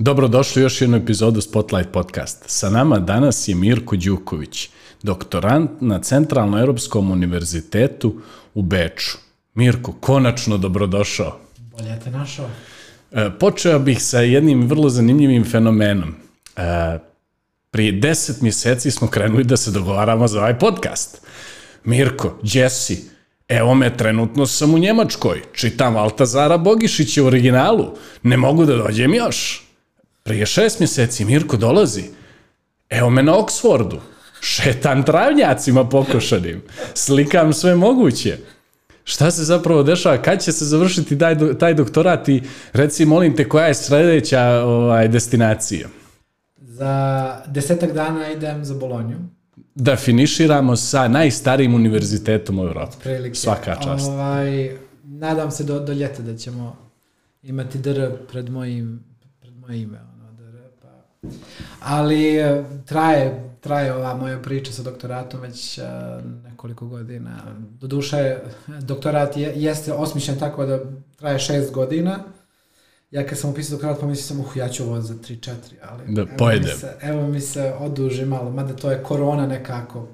Dobrodošli u još jednu epizodu Spotlight podcast. Sa nama danas je Mirko Đuković, doktorant na Centralno-Europskom univerzitetu u Beču. Mirko, konačno dobrodošao. Bolje te našao. E, počeo bih sa jednim vrlo zanimljivim fenomenom. E, prije deset mjeseci smo krenuli da se dogovaramo za ovaj podcast. Mirko, Jesse, evo me, trenutno sam u Njemačkoj, čitam Altazara Bogišića u originalu, ne mogu da dođem još. Prije šest mjeseci Mirko dolazi, evo me na Oksfordu, šetam travnjacima pokošanim, slikam sve moguće. Šta se zapravo dešava? Kad će se završiti taj, taj doktorat i reci, molim te, koja je sledeća ovaj, destinacija? Za desetak dana idem za Bolonju. Da finiširamo sa najstarijim univerzitetom u Evropi. Prilike. Svaka čast. Ovaj, nadam se do, do ljeta da ćemo imati DR pred mojim, moje ime. Ono, DR, pa. Ali e, traje, traje ova moja priča sa doktoratom već uh, nekoliko godina. Doduše, doktorat je, jeste osmišljen tako da traje šest godina, ja kad sam upisao doktorat pomislio sam, uh, ja ću ovo za 3-4, ali Da, evo, pojedem. mi se, evo mi se oduži malo, mada to je korona nekako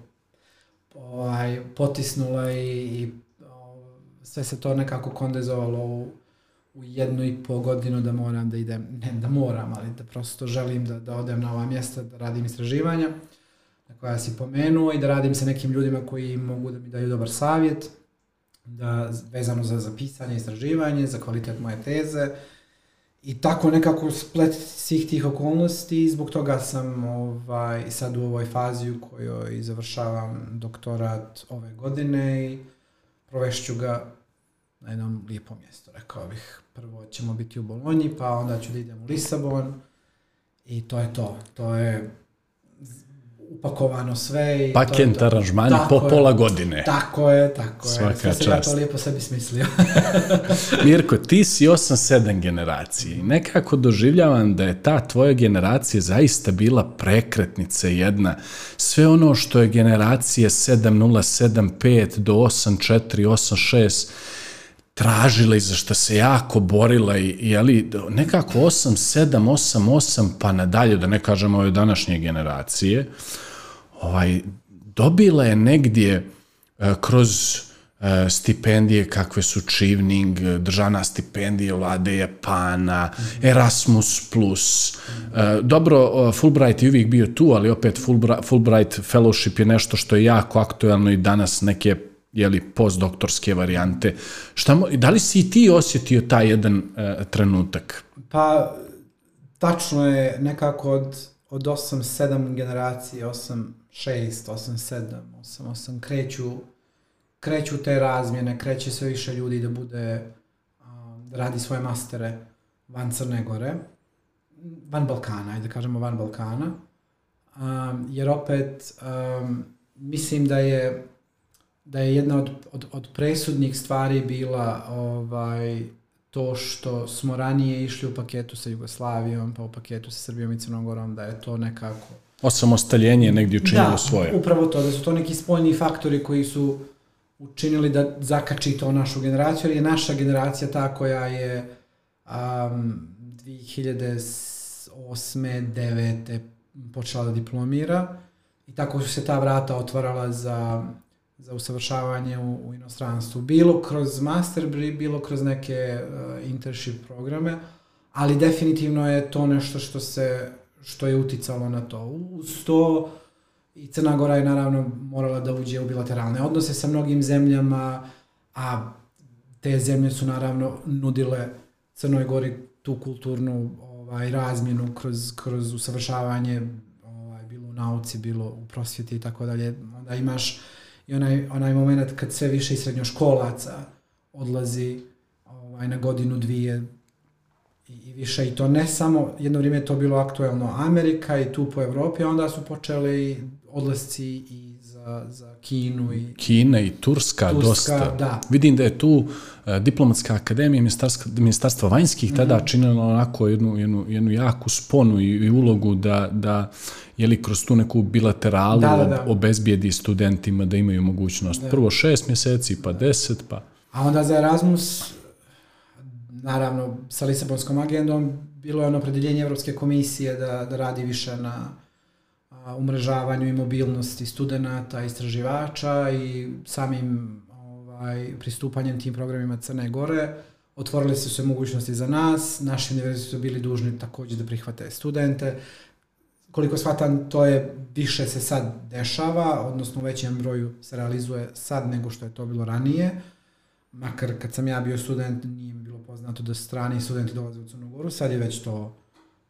ovaj, potisnula i, i o, sve se to nekako kondenzovalo u, u jednu i po godinu da moram da idem, ne da moram, ali da prosto želim da, da odem na ova mjesta, da radim istraživanja na koja si pomenuo i da radim sa nekim ljudima koji mogu da mi daju dobar savjet, da, vezano za, za pisanje, istraživanje, za kvalitet moje teze, I tako nekako splet svih tih okolnosti. I zbog toga sam ovaj, sad u ovoj fazi u kojoj završavam doktorat ove godine i provešću ga na jednom lijepom mjestu, rekao bih. Prvo ćemo biti u Bolonji, pa onda ću da idem u Lisabon i to je to. To je upakovano sve. I Pakent je aranžmani po je. pola godine. Tako je, tako je. Svaka Sve sam ja to lijepo sebi smislio. Mirko, ti si 8-7 generacije i nekako doživljavam da je ta tvoja generacija zaista bila prekretnica jedna. Sve ono što je generacije 7075 do 84, 86 tražila i za što se jako borila i, i ali, nekako 8, 7, 8, 8 pa nadalje, da ne kažemo ove današnje generacije, ovaj, dobila je negdje e, kroz e, stipendije kakve su Čivning, državna stipendija vlade Japana, Erasmus+. Plus. E, dobro, Fulbright je uvijek bio tu, ali opet Fulbright, Fulbright Fellowship je nešto što je jako aktuelno i danas neke jeli, postdoktorske varijante. Šta, da li si i ti osjetio taj jedan e, trenutak? Pa, tačno je nekako od, od 8-7 generacije, 8-6, 8-7, 8-8, kreću, kreću te razmjene, kreće sve više ljudi da bude, da radi svoje mastere van Crne Gore, van Balkana, ajde da kažemo van Balkana, um, jer opet um, mislim da je da je jedna od, od, od presudnih stvari bila ovaj, to što smo ranije išli u paketu sa Jugoslavijom, pa u paketu sa Srbijom i Crnom Gorom, da je to nekako... Osamostaljenje je negdje učinilo da, svoje. upravo to, da su to neki spoljni faktori koji su učinili da zakači to našu generaciju, jer je naša generacija ta koja je um, 2008. 9. počela da diplomira i tako su se ta vrata otvarala za za usavršavanje u, u inostranstvu. Bilo kroz master, bilo kroz neke uh, internship programe, ali definitivno je to nešto što se što je uticalo na to. Uz to i Crna Gora je naravno morala da uđe u bilateralne odnose sa mnogim zemljama, a te zemlje su naravno nudile Crnoj Gori tu kulturnu ovaj razmjenu kroz kroz usavršavanje ovaj bilo u nauci, bilo u prosvjeti i tako dalje. Onda imaš i onaj, onaj moment kad sve više i srednjoškolaca odlazi ovaj, na godinu, dvije i, i više. I to ne samo, jedno vrijeme je to bilo aktuelno Amerika i tu po Evropi, a onda su počeli odlasci i za, za Kinu i Kina i Turska, Turska, dosta. da. Vidim da je tu diplomatska akademija ministarstva, ministarstva vanjskih Mhm. tada činila onako jednu, jednu, jednu jaku sponu i, i ulogu da, da jeli kroz tu neku bilateralu Da, da, da. ob- obezbijedi studentima da imaju mogućnost. Prvo šest mjeseci, pa deset, pa... A onda za Erasmus, naravno, sa Lisabonskom agendom, bilo je ono opredeljenje Evropske komisije da, da radi više na umrežavanju i mobilnosti studenta, istraživača i samim ovaj, pristupanjem tim programima Crne Gore otvorile su se mogućnosti za nas, naši univerziti su bili dužni takođe da prihvate studente. Koliko shvatam, to je više se sad dešava, odnosno u većem broju se realizuje sad nego što je to bilo ranije. Makar kad sam ja bio student, nije bilo poznato da strani studenti dolaze u Crnu Goru, sad je već to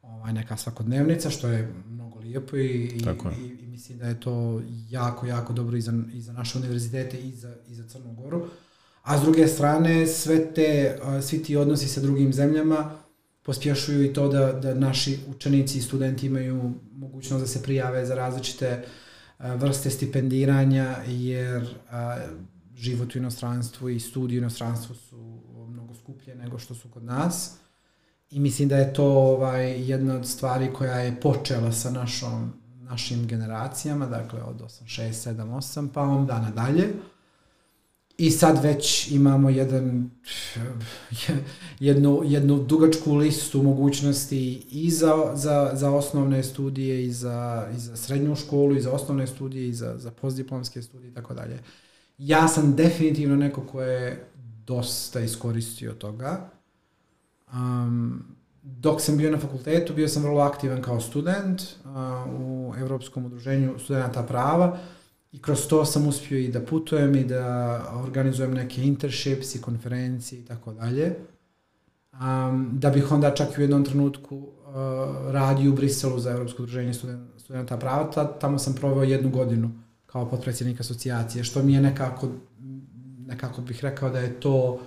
ovaj, neka svakodnevnica, što je mnogo lijepo i, i, i, i mislim da je to jako, jako dobro i za, i za naše univerzitete i za, i za Crnu Goru. A s druge strane, sve te, svi ti odnosi sa drugim zemljama pospješuju i to da, da naši učenici i studenti imaju mogućnost da se prijave za različite vrste stipendiranja, jer život u inostranstvu i studij u inostranstvu su mnogo skuplje nego što su kod nas. I mislim da je to ovaj, jedna od stvari koja je počela sa našom, našim generacijama, dakle od 8, 6, 7, 8, pa onda nadalje. I sad već imamo jedan, jednu, jednu dugačku listu mogućnosti i za, za, za osnovne studije, i za, i za srednju školu, i za osnovne studije, i za, za postdiplomske studije i tako dalje. Ja sam definitivno neko ko je dosta iskoristio toga. Um, dok sam bio na fakultetu, bio sam vrlo aktivan kao student uh, u Evropskom udruženju studenta prava i kroz to sam uspio i da putujem i da organizujem neke internships i konferencije i tako dalje. Um, da bih onda čak u jednom trenutku uh, radio u Briselu za Evropsko udruženje studenta prava. Tamo sam proveo jednu godinu kao potpredsjednik asocijacije, što mi je nekako, nekako bih rekao da je to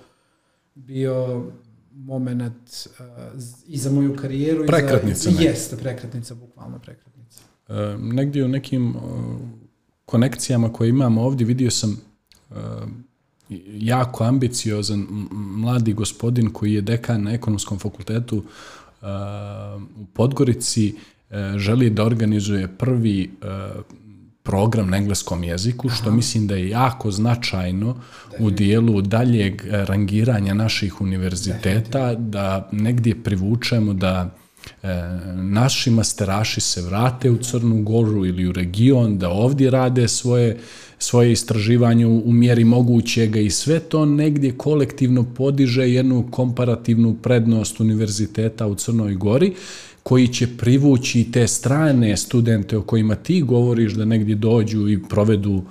bio moment uh, i za moju karijeru. Prekretnica. I za, jeste, prekretnica, bukvalno prekretnica. Uh, negdje u nekim uh, konekcijama koje imamo ovdje vidio sam uh, jako ambiciozan mladi gospodin koji je dekan na ekonomskom fakultetu uh, u Podgorici uh, želi da organizuje prvi uh, program na engleskom jeziku, što Aha. mislim da je jako značajno u dijelu daljeg rangiranja naših univerziteta, da negdje privučemo da e, naši masteraši se vrate u Crnu Goru ili u region, da ovdje rade svoje, svoje istraživanje u, u mjeri mogućega i sve to negdje kolektivno podiže jednu komparativnu prednost univerziteta u Crnoj Gori, koji će privući te strane studente o kojima ti govoriš da negdje dođu i provedu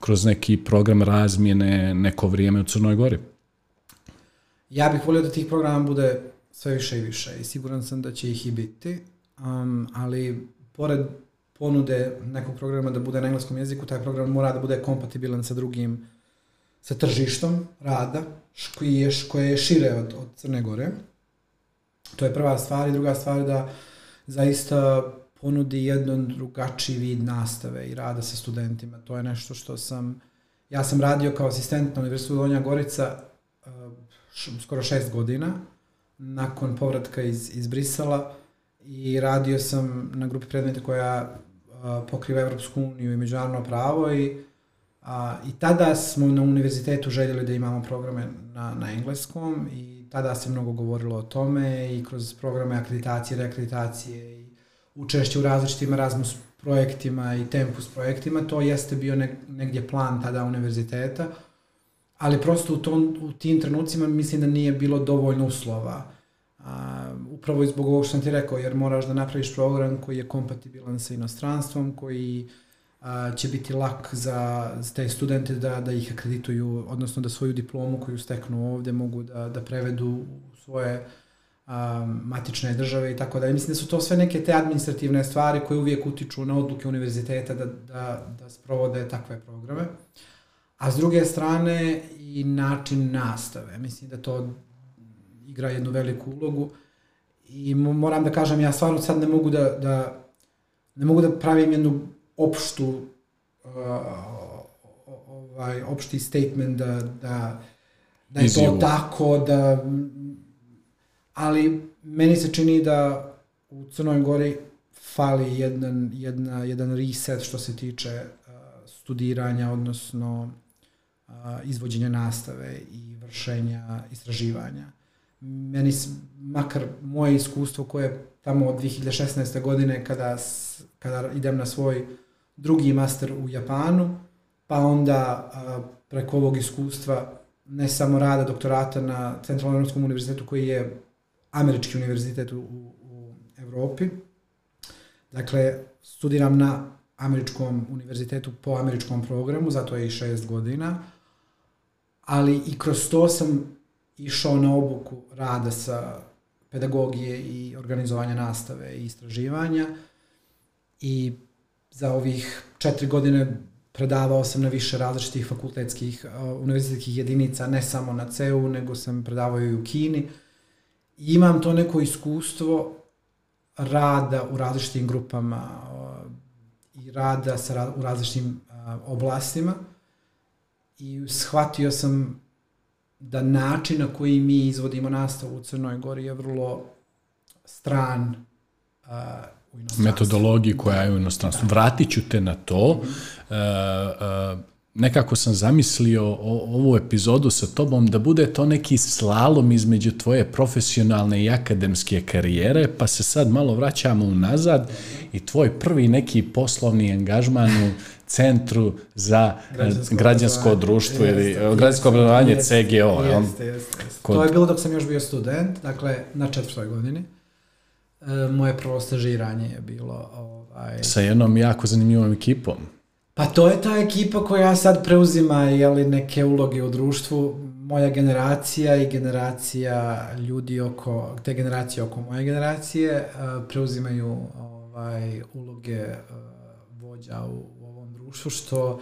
kroz neki program razmjene neko vrijeme u Crnoj Gori? Ja bih volio da tih programa bude sve više i više i siguran sam da će ih i biti, um, ali pored ponude nekog programa da bude na engleskom jeziku, taj program mora da bude kompatibilan sa drugim, sa tržištom rada, koje je šire od, od Crne Gore. To je prva stvar i druga stvar da zaista ponudi jedan drugačiji vid nastave i rada sa studentima. To je nešto što sam, ja sam radio kao asistent na Univerzitetu Donja Gorica uh, skoro šest godina nakon povratka iz, iz Brisela i radio sam na grupi predmeta koja uh, pokriva Evropsku uniju i međunarodno pravo i a, i tada smo na univerzitetu željeli da imamo programe na, na engleskom i tada se mnogo govorilo o tome i kroz programe akreditacije, reakreditacije i učešće u različitim Erasmus projektima i Tempus projektima, to jeste bio ne, negdje plan tada univerziteta, ali prosto u, tom, u tim trenucima mislim da nije bilo dovoljno uslova. A, upravo zbog ovog što sam ti rekao, jer moraš da napraviš program koji je kompatibilan sa inostranstvom, koji a, će biti lak za te studente da, da ih akredituju, odnosno da svoju diplomu koju steknu ovde mogu da, da prevedu u svoje a, matične države i tako da. Mislim da su to sve neke te administrativne stvari koje uvijek utiču na odluke univerziteta da, da, da sprovode takve programe. A s druge strane i način nastave. Mislim da to igra jednu veliku ulogu i moram da kažem, ja stvarno sad ne mogu da, da ne mogu da pravim jednu opštu uh, ovaj, opšti statement da, da, da je Izjavu. to tako, da ali meni se čini da u Crnoj Gori fali jedan, jedna, jedan reset što se tiče uh, studiranja, odnosno uh, izvođenja nastave i vršenja istraživanja. meni, makar moje iskustvo koje tamo od 2016. godine kada, kada idem na svoj drugi master u Japanu, pa onda preko ovog iskustva ne samo rada doktorata na Centralnom Europskom univerzitetu koji je američki univerzitet u, u Evropi. Dakle, studiram na američkom univerzitetu po američkom programu, zato je i šest godina, ali i kroz to sam išao na obuku rada sa pedagogije i organizovanja nastave i istraživanja i za ovih četiri godine predavao sam na više različitih fakultetskih uh, univerzitetskih jedinica, ne samo na CEU, nego sam predavao i u Kini. I imam to neko iskustvo rada u različitim grupama uh, i rada sa, u različitim uh, oblastima i shvatio sam da način na koji mi izvodimo nastavu u Crnoj Gori je vrlo stran uh, Metodologiji koja je u inostranstvu. Vratit ću te na to. -hmm. uh, uh, nekako sam zamislio ovu epizodu sa tobom da bude to neki slalom između tvoje profesionalne i akademske karijere, pa se sad malo vraćamo unazad i tvoj prvi neki poslovni angažman u centru za građansko, građansko društvo ili jeste, građansko obrazovanje CGO. Jeste, jeste, jeste. Kod... To je bilo dok sam još bio student, dakle na četvrtoj godini. E, moje prvo stažiranje je bilo... Ovaj... Sa jednom jako zanimljivom ekipom. Pa to je ta ekipa koja sad preuzima jeli, neke uloge u društvu. Moja generacija i generacija ljudi oko, te generacije oko moje generacije uh, preuzimaju ovaj, uloge uh, vođa u, u ovom društvu, što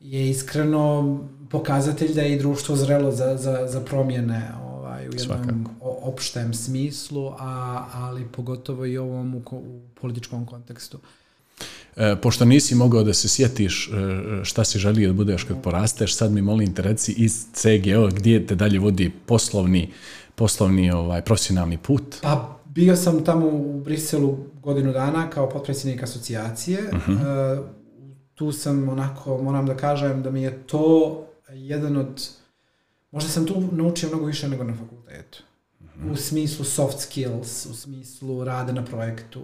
je iskreno pokazatelj da je i društvo zrelo za, za, za promjene u jednom Svakako. opštem smislu, a, ali pogotovo i ovom u, u političkom kontekstu. E, pošto nisi mogao da se sjetiš e, šta si želio da budeš kad porasteš, sad mi molim te reci iz CGO gdje te dalje vodi poslovni, poslovni ovaj, profesionalni put? Pa bio sam tamo u Briselu godinu dana kao potpredsjednik asocijacije. Uh mhm. -huh. e, tu sam onako, moram da kažem da mi je to jedan od, možda sam tu naučio mnogo više nego na fakultetu. Uh mhm. U smislu soft skills, u smislu rade na projektu,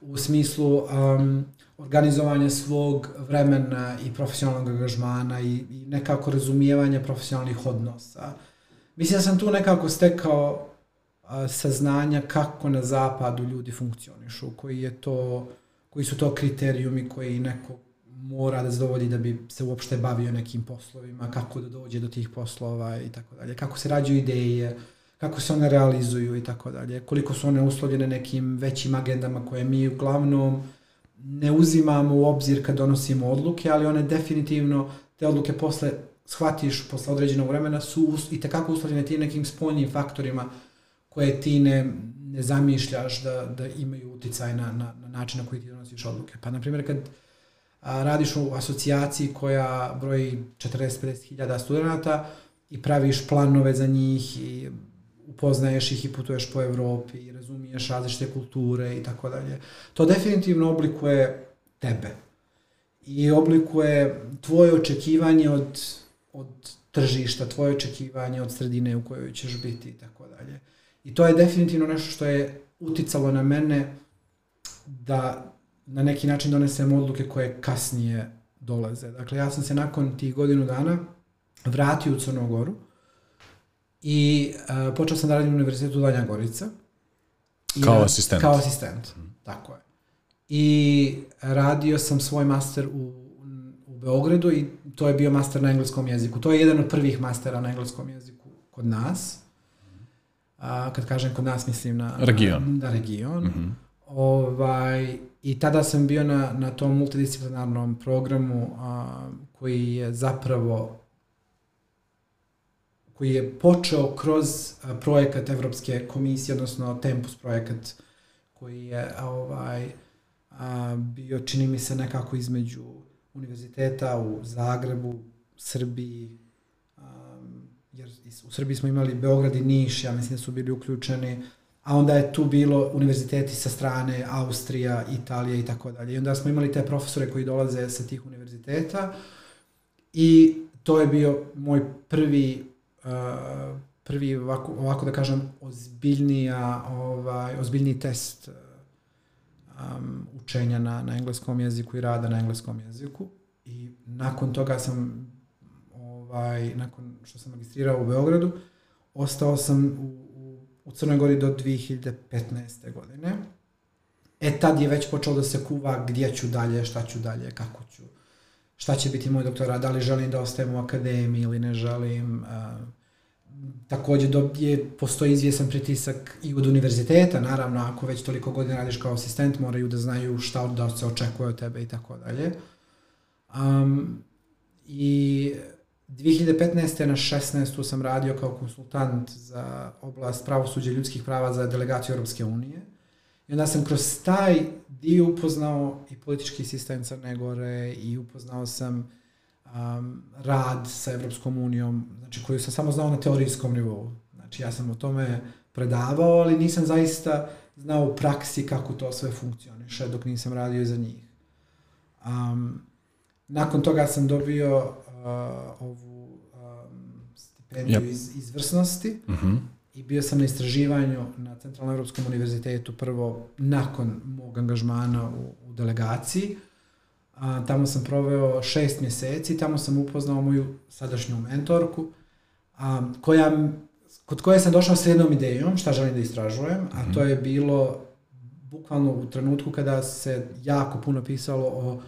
u smislu um, organizovanja svog vremena i profesionalnog angažmana i, i nekako razumijevanja profesionalnih odnosa. Mislim da sam tu nekako stekao a, saznanja kako na zapadu ljudi funkcionišu, koji je to koji su to kriterijumi koji neko mora da zadovolji da bi se uopšte bavio nekim poslovima, kako da dođe do tih poslova i tako dalje, kako se rađaju ideje, kako se one realizuju i tako dalje, koliko su one uslovljene nekim većim agendama koje mi uglavnom ne uzimamo u obzir kad donosimo odluke, ali one definitivno, te odluke posle shvatiš posle određenog vremena su i takako uslovljene ti nekim spoljnim faktorima koje ti ne, ne zamišljaš da, da imaju uticaj na, na, na način na koji ti donosiš odluke. Pa, na primjer, kad radiš u asocijaciji koja broji 40-50 hiljada studenta i praviš planove za njih i upoznaješ ih i putuješ po Evropi i razumiješ različite kulture i tako dalje. To definitivno oblikuje tebe i oblikuje tvoje očekivanje od, od tržišta, tvoje očekivanje od sredine u kojoj ćeš biti i tako dalje. I to je definitivno nešto što je uticalo na mene da na neki način donesem odluke koje kasnije dolaze. Dakle, ja sam se nakon tih godinu dana vratio u Crnogoru, I uh, počeo sam da radim u univerzitetu Danja Gorica. I kao asistent. Kao asistent, mm. tako je. I radio sam svoj master u, u Beogradu i to je bio master na engleskom jeziku. To je jedan od prvih mastera na engleskom jeziku kod nas. A, kad kažem kod nas, mislim na... Region. Na, na region. Mm -hmm. Ovaj, I tada sam bio na, na tom multidisciplinarnom programu a, koji je zapravo koji je počeo kroz projekat Evropske komisije, odnosno Tempus projekat koji je ovaj, a, bio, čini mi se, nekako između univerziteta u Zagrebu, Srbiji, a, jer u Srbiji smo imali Beograd i Niš, ja mislim da su bili uključeni, a onda je tu bilo univerziteti sa strane Austrija, Italija i tako dalje. I onda smo imali te profesore koji dolaze sa tih univerziteta i to je bio moj prvi prvi ovako, ovako da kažem ozbiljnija, ovaj, ozbiljniji test um, učenja na, na engleskom jeziku i rada na engleskom jeziku. I nakon toga sam, ovaj, nakon što sam magistrirao u Beogradu, ostao sam u, u, Crnoj Gori do 2015. godine. E tad je već počelo da se kuva gdje ću dalje, šta ću dalje, kako ću, šta će biti moj doktorat, da li želim da ostajem u akademiji ili ne želim. Takođe je, postoji izvjesan pritisak i od univerziteta, naravno, ako već toliko godina radiš kao asistent, moraju da znaju šta da se očekuje od tebe i tako dalje. Um, I 2015. na 16. sam radio kao konsultant za oblast pravosuđa ljudskih prava za delegaciju Europske unije. I onda sam kroz taj dio upoznao i politički sistem Crne Gore i upoznao sam um, rad sa Evropskom unijom, znači koju sam samo znao na teorijskom nivou. Znači ja sam o tome predavao, ali nisam zaista znao u praksi kako to sve funkcioniše dok nisam radio za njih. Um, nakon toga sam dobio uh, ovu um, stipendiju yep. iz izvrsnosti uh mhm. -huh. i bio sam na istraživanju na Centralnom Evropskom univerzitetu prvo nakon mog angažmana u, u delegaciji A, tamo sam proveo šest mjeseci, tamo sam upoznao moju sadašnju mentorku, a, koja, kod koje sam došao s jednom idejom šta želim da istražujem, a to je bilo bukvalno u trenutku kada se jako puno pisalo o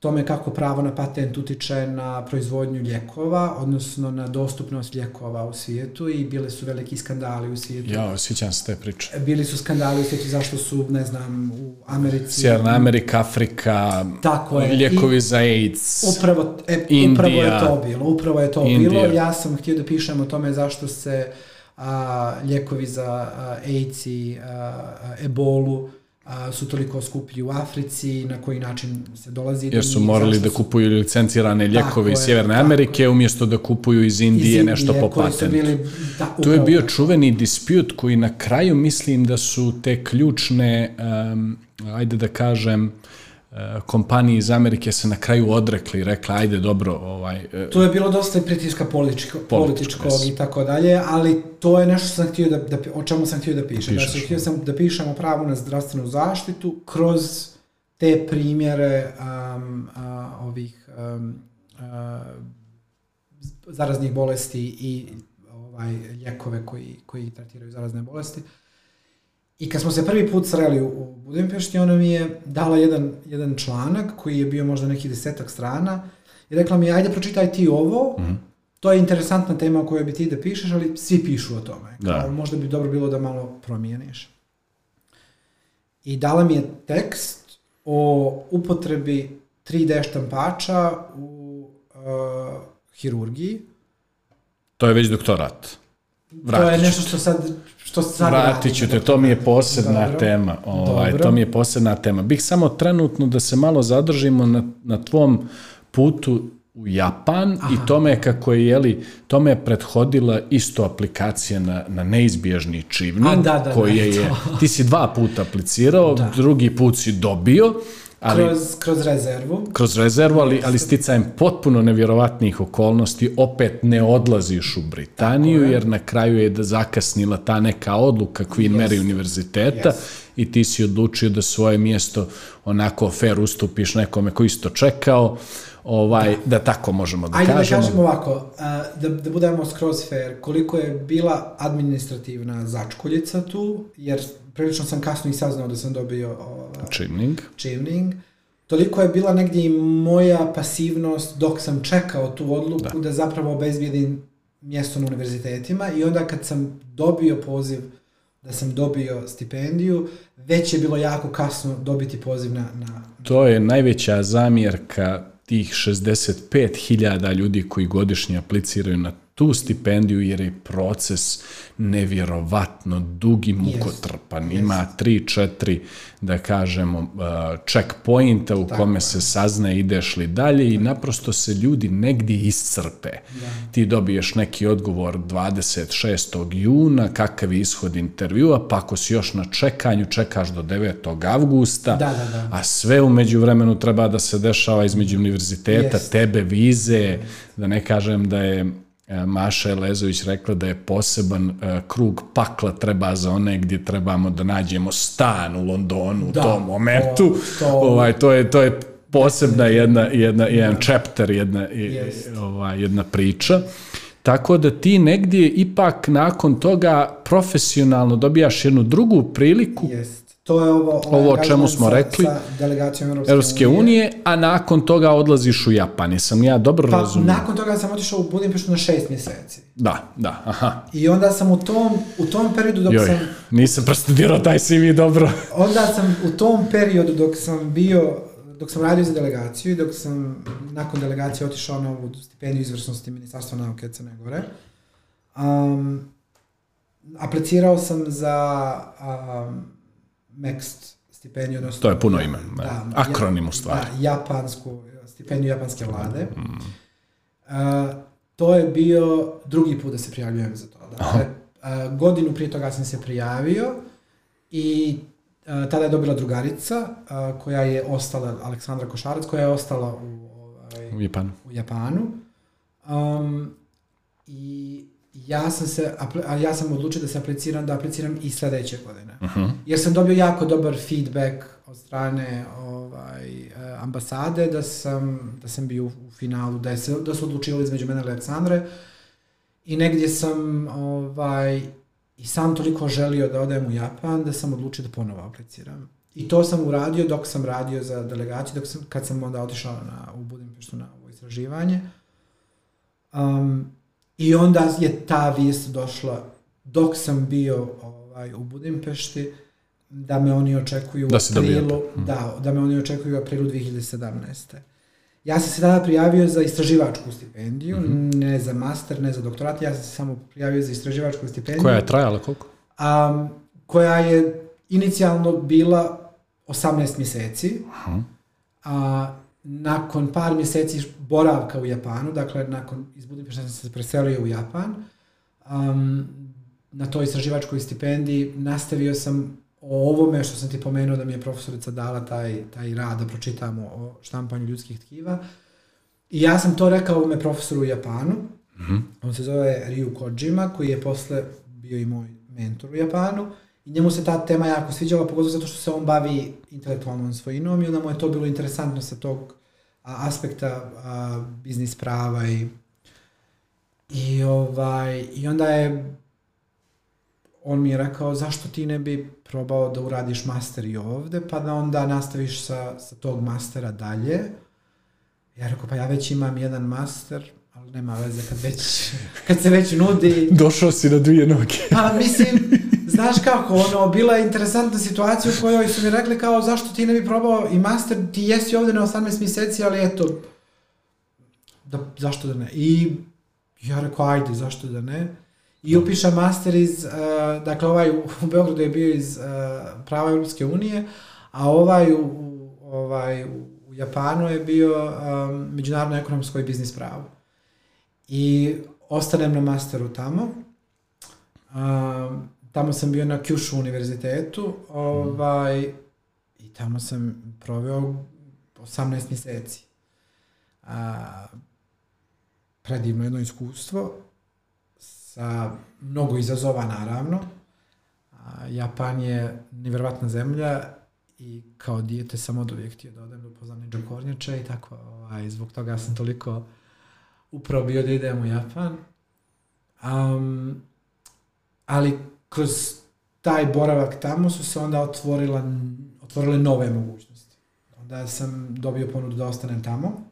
tome kako pravo na patent utiče na proizvodnju ljekova, odnosno na dostupnost ljekova u svijetu i bile su veliki skandali u svijetu. Ja, osjećam se te priče. Bili su skandali u svijetu zašto su, ne znam, u Americi... Sjeverna Amerika, Afrika, Tako je. ljekovi I, za AIDS, upravo, e, Indija, upravo je to bilo. Upravo je to Indija. bilo. Ja sam htio da pišem o tome zašto se a, ljekovi za a, AIDS i a, a, ebolu a, su toliko skuplji u Africi, na koji način se dolazi Jer su morali da kupuju licencirane ljekove iz Sjeverne Amerike, umjesto da kupuju iz Indije, iz Indije nešto po patentu. Bili, da, tu je bio čuveni disput koji na kraju mislim da su te ključne, um, ajde da kažem, kompanije iz Amerike se na kraju odrekli i rekla ajde dobro ovaj e, to je bilo dosta i pritiska političko, političkog i tako dalje ali to je nešto što sam htio da, da o čemu sam htio da pišem. Da htio sam da pišem o pravu na zdravstvenu zaštitu kroz te primjere um, a, ovih um, a, zaraznih bolesti i ovaj ljekove koji koji tretiraju zarazne bolesti I kad smo se prvi put sreli u Budimpešti, ona mi je dala jedan, jedan članak koji je bio možda neki desetak strana i rekla mi, ajde pročitaj ti ovo, mm -hmm. to je interesantna tema o kojoj bi ti da pišeš, ali svi pišu o tome. Da. Kao, možda bi dobro bilo da malo promijeniš. I dala mi je tekst o upotrebi 3D štampača u uh, hirurgiji. To je već doktorat. Vratit to je nešto što sad što sad Vratit ću te, to mi je posebna Dobro. tema. Ovaj, Dobro. to mi je posebna tema. Bih samo trenutno da se malo zadržimo na, na tvom putu u Japan Aha. i tome kako je, jeli, tome je prethodila isto aplikacija na, na neizbježni čivni, A, da, da, koje da, je, ti si dva puta aplicirao, da. drugi put si dobio, Ali, kroz, kroz rezervu. Kroz rezervu, ali, ali sticajem potpuno nevjerovatnih okolnosti, opet ne odlaziš u Britaniju, jer na kraju je da zakasnila ta neka odluka Queen yes. Mary univerziteta yes. i ti si odlučio da svoje mjesto onako fair ustupiš nekome koji isto čekao, ovaj, da. da tako možemo da Ajde kažemo. Ajde da kažemo ovako, da, da budemo skroz fair, koliko je bila administrativna začkoljica tu, jer prilično sam kasno i saznao da sam dobio čimning. čimning. Toliko je bila negdje i moja pasivnost dok sam čekao tu odluku da, da zapravo obezbijedim mjesto na univerzitetima i onda kad sam dobio poziv da sam dobio stipendiju, već je bilo jako kasno dobiti poziv na... na... To je najveća zamjerka tih 65.000 ljudi koji godišnje apliciraju na tu stipendiju jer je proces nevjerovatno dugi mukotrpan. Yes. Ima tri, četiri, da kažemo, uh, checkpointa u Tako kome je. se sazna ideš li dalje i naprosto se ljudi negdje iscrpe. Da. Ti dobiješ neki odgovor 26. juna, kakav je ishod intervjua, pa ako si još na čekanju, čekaš do 9. avgusta, da, da, da. a sve umeđu vremenu treba da se dešava između univerziteta, yes. tebe, vize, da ne kažem da je Maša Elezović rekla da je poseban e, krug pakla treba za one gdje trebamo da nađemo stan u Londonu u Da, tom momentu. to- to- ovaj, to, je, to je posebna jedna, jedna, jedan chapter, jedna, Jest. ovaj, jedna priča. Tako da ti negdje ipak nakon toga profesionalno dobijaš jednu drugu priliku Jest. To je ovo, ovaj Ovo o čemu smo sa, rekli. Sa delegacijom Europske, Europske unije, a nakon toga odlaziš u Japan. Jesam ja dobro Pa razumio? nakon toga sam otišao u Budimpeštu na šest mjeseci. Da, da, aha. I onda sam u tom, u tom periodu dok Joj, sam nisam prostudirao taj CV dobro. Onda sam u tom periodu dok sam bio, dok sam radio za delegaciju i dok sam nakon delegacije otišao na ovu stipendiju izvrsnosti Ministarstva nauke Crne Gore, um, aplicirao sam za um, MEXT stipendiju. Odnosno, To je puno ime, akronim u stvari. Da, japansku, stipendiju japanske vlade. Uh, to je bio drugi put da se prijavljujem za to. Dakle, uh, godinu prije toga sam se prijavio i uh, tada je dobila drugarica uh, koja je ostala, Aleksandra Košarac, koja je ostala u, ovaj, U Japanu. u Japanu. Um, I ja sam se, a ja sam odlučio da se apliciram, da apliciram i sljedeće godine. Jer sam dobio jako dobar feedback od strane ovaj, eh, ambasade da sam, da sam bio u finalu, da, je se, da su odlučivali između mene i Aleksandre. I negdje sam ovaj, i sam toliko želio da odem u Japan da sam odlučio da ponovo apliciram. I to sam uradio dok sam radio za delegaciju, dok sam, kad sam onda otišao na, u Budimpeštu na ovo istraživanje. Um, I onda je ta vijest došla dok sam bio ovaj, u Budimpešti da me oni očekuju u Da dobio aprilu, da, da me oni očekuju u aprilu 2017. Ja sam se tada prijavio za istraživačku stipendiju, ne za master, ne za doktorat, ja sam se samo prijavio za istraživačku stipendiju. Koja je trajala koliko? a, koja je inicijalno bila 18 mjeseci, a nakon par mjeseci boravka u Japanu, dakle nakon iz Budimpešte sam se preselio u Japan, um, na toj istraživačkoj stipendiji nastavio sam o ovome što sam ti pomenuo da mi je profesorica dala taj, taj rad da pročitamo o štampanju ljudskih tkiva. I ja sam to rekao ovome profesoru u Japanu. On se zove Ryu Kojima, koji je posle bio i moj mentor u Japanu. I njemu se ta tema jako sviđala, pogotovo zato što se on bavi intelektualnom svojinom i onda mu je to bilo interesantno sa tog a, aspekta a, biznis prava i i ovaj i onda je on mi je rekao zašto ti ne bi probao da uradiš master i ovde pa da onda nastaviš sa, sa tog mastera dalje ja rekao pa ja već imam jedan master ali nema veze kad već kad se već nudi Došao si na dvije noge. pa mislim, znaš kako, ono, bila je interesantna situacija u kojoj su mi rekli kao zašto ti ne bi probao i master, ti jesi ovdje na 18 mjeseci, ali eto, da, zašto da ne? I ja rekao, ajde, zašto da ne? I upišem master iz, uh, dakle ovaj u, Beogradu je bio iz uh, prava Europske unije, a ovaj u, u- ovaj, u Japanu je bio um, međunarodno ekonomsko i biznis pravo. I ostanem na masteru tamo. Um, tamo sam bio na Kyushu univerzitetu ovaj, i tamo sam proveo 18 mjeseci. A, predivno jedno iskustvo sa mnogo izazova naravno. A, Japan je nevjerovatna zemlja i kao dijete sam od uvijek htio da odem da upoznam ninja i tako. Ovaj, zbog toga sam toliko upravo bio da idem u Japan. Um, ali kroz taj boravak tamo su se onda otvorila, otvorile nove mogućnosti. Onda sam dobio ponudu da ostanem tamo,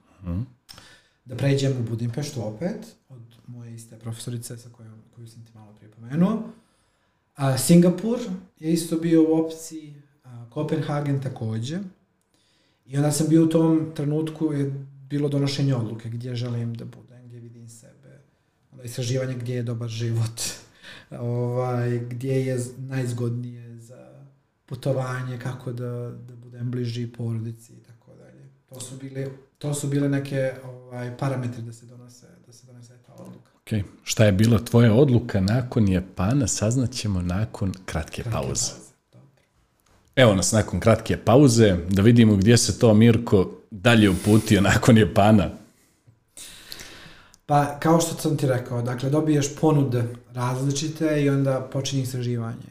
da pređem u Budimpeštu opet, od moje iste profesorice sa kojom, koju sam ti malo prije pomenuo. A, Singapur je isto bio u opciji, a, Kopenhagen također. I onda sam bio u tom trenutku, je bilo donošenje odluke gdje želim da budem, gdje vidim sebe, onda istraživanje gdje je dobar život, ovaj, gdje je najzgodnije za putovanje, kako da, da budem bliži porodici i tako dalje. To su bile, to su bile neke ovaj, parametri da se donose, da se donese ta odluka. Ok, šta je bila tvoja odluka nakon Japana, saznaćemo nakon kratke pauze. Dobro. Evo nas nakon kratke pauze, da vidimo gdje se to Mirko dalje uputio nakon Japana. Pa, kao što sam ti rekao, dakle, dobiješ ponude različite i onda počinje istraživanje.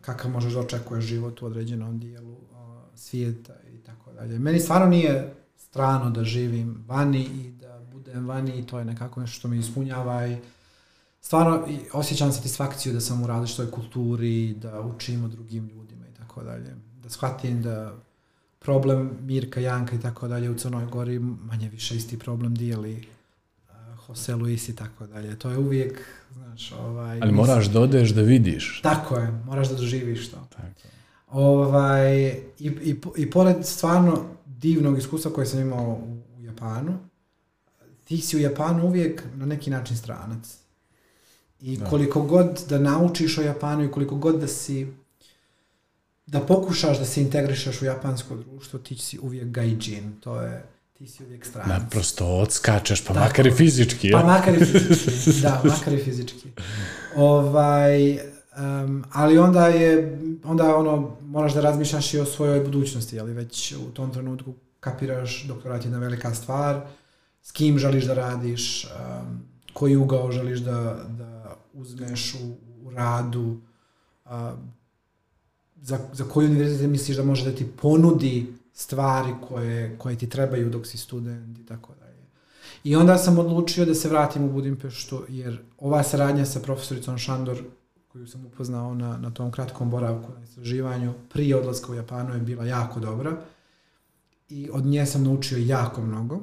Kakav možeš da očekuješ život u određenom dijelu svijeta i tako dalje. Meni stvarno nije strano da živim vani i da budem vani i to je nekako nešto što me ispunjava i stvarno osjećam satisfakciju da sam u različitoj kulturi, da učim o drugim ljudima i tako dalje. Da shvatim da problem Mirka, Janka i tako dalje u Crnoj Gori manje više isti problem dijeli Jose Luis i tako dalje. To je uvijek, znaš, ovaj... Ali moraš da odeš da vidiš. Tako je, moraš da doživiš to. Tako. Ovaj, i, i, I pored stvarno divnog iskustva koje sam imao u, Japanu, ti si u Japanu uvijek na neki način stranac. I Da. koliko god da naučiš o Japanu i koliko god da si da pokušaš da se integrišeš u japansko društvo, ti si uvijek gaijin, to je ti si uvijek stranac. Naprosto odskačeš, pa Tako. makar i fizički. Pa makar i fizički, da, makar i fizički. Ovaj, um, ali onda je, onda ono, moraš da razmišljaš i o svojoj budućnosti, ali već u tom trenutku kapiraš doktorat je jedna velika stvar, s kim želiš da radiš, um, koji ugao želiš da, da uzmeš u, u radu, um, za, za koji univerzitet misliš da može da ti ponudi stvari koje, koje ti trebaju dok si student i tako dalje. I onda sam odlučio da se vratim u Budimpeštu, jer ova saradnja sa profesoricom Šandor, koju sam upoznao na, na tom kratkom boravku na istraživanju, prije odlaska u Japanu je bila jako dobra. I od nje sam naučio jako mnogo.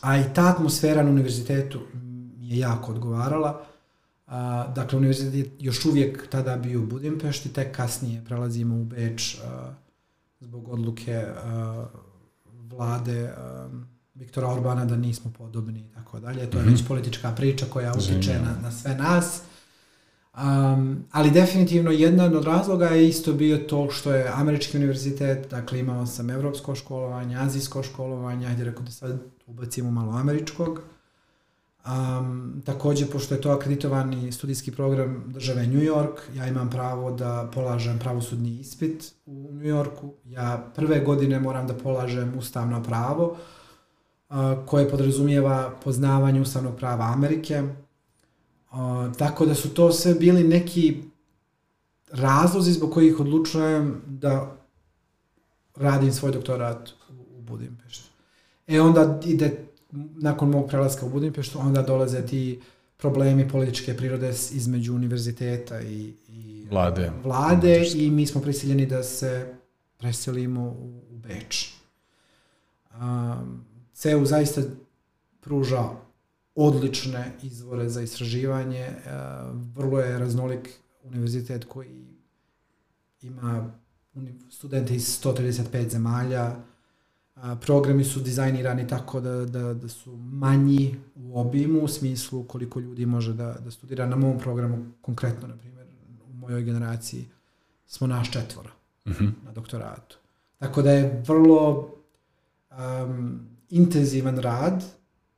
A i ta atmosfera na univerzitetu mi je jako odgovarala. A, dakle, univerzitet još uvijek tada bio u Budimpešti, tek kasnije prelazimo u Beč a, zbog odluke a, vlade a, Viktora Orbana da nismo podobni i tako dalje. To je već politička priča koja utiče na, na sve nas. Um, ali definitivno jedan od razloga je isto bio to što je američki univerzitet, dakle imao sam evropsko školovanje, azijsko školovanje, ajde rekao da sad ubacimo malo američkog. Um, takođe, pošto je to akreditovani studijski program države New York, ja imam pravo da polažem pravosudni ispit u New Yorku. Ja prve godine moram da polažem ustavno pravo, uh, koje podrazumijeva poznavanje ustavnog prava Amerike. Uh, tako da su to sve bili neki razlozi zbog kojih odlučujem da radim svoj doktorat u, Budimpeštu. E onda ide, nakon mog prelaska u Budimpeštu, onda dolaze ti problemi političke prirode između univerziteta i, i Vlade. vlade i mi smo prisiljeni da se preselimo u, u Beč. Um, CEU zaista pruža odlične izvore za istraživanje. Vrlo je raznolik univerzitet koji ima studente iz 135 zemalja. A, programi su dizajnirani tako da, da, da su manji u obimu, u smislu koliko ljudi može da, da studira. Na mom programu, konkretno, na primjer, u mojoj generaciji, smo naš četvora Mhm. na doktoratu. Tako da je vrlo um, intenzivan rad,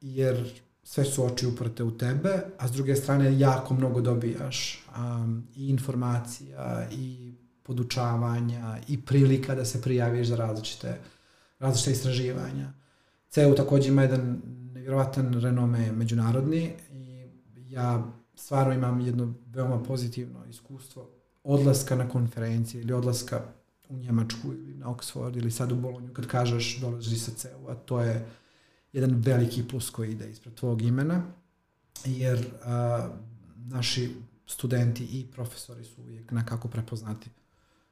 jer sve su oči uprte u tebe, a s druge strane jako mnogo dobijaš um, i informacija i podučavanja i prilika da se prijaviš za različite, različite istraživanja. CEU takođe ima jedan nevjerovatan renome međunarodni i ja stvarno imam jedno veoma pozitivno iskustvo odlaska na konferencije ili odlaska u Njemačku ili na Oxford ili sad u Bolonju kad kažeš dolazi sa CEU, a to je jedan veliki plus koji ide ispred tvog imena, jer a, naši studenti i profesori su uvijek nekako prepoznati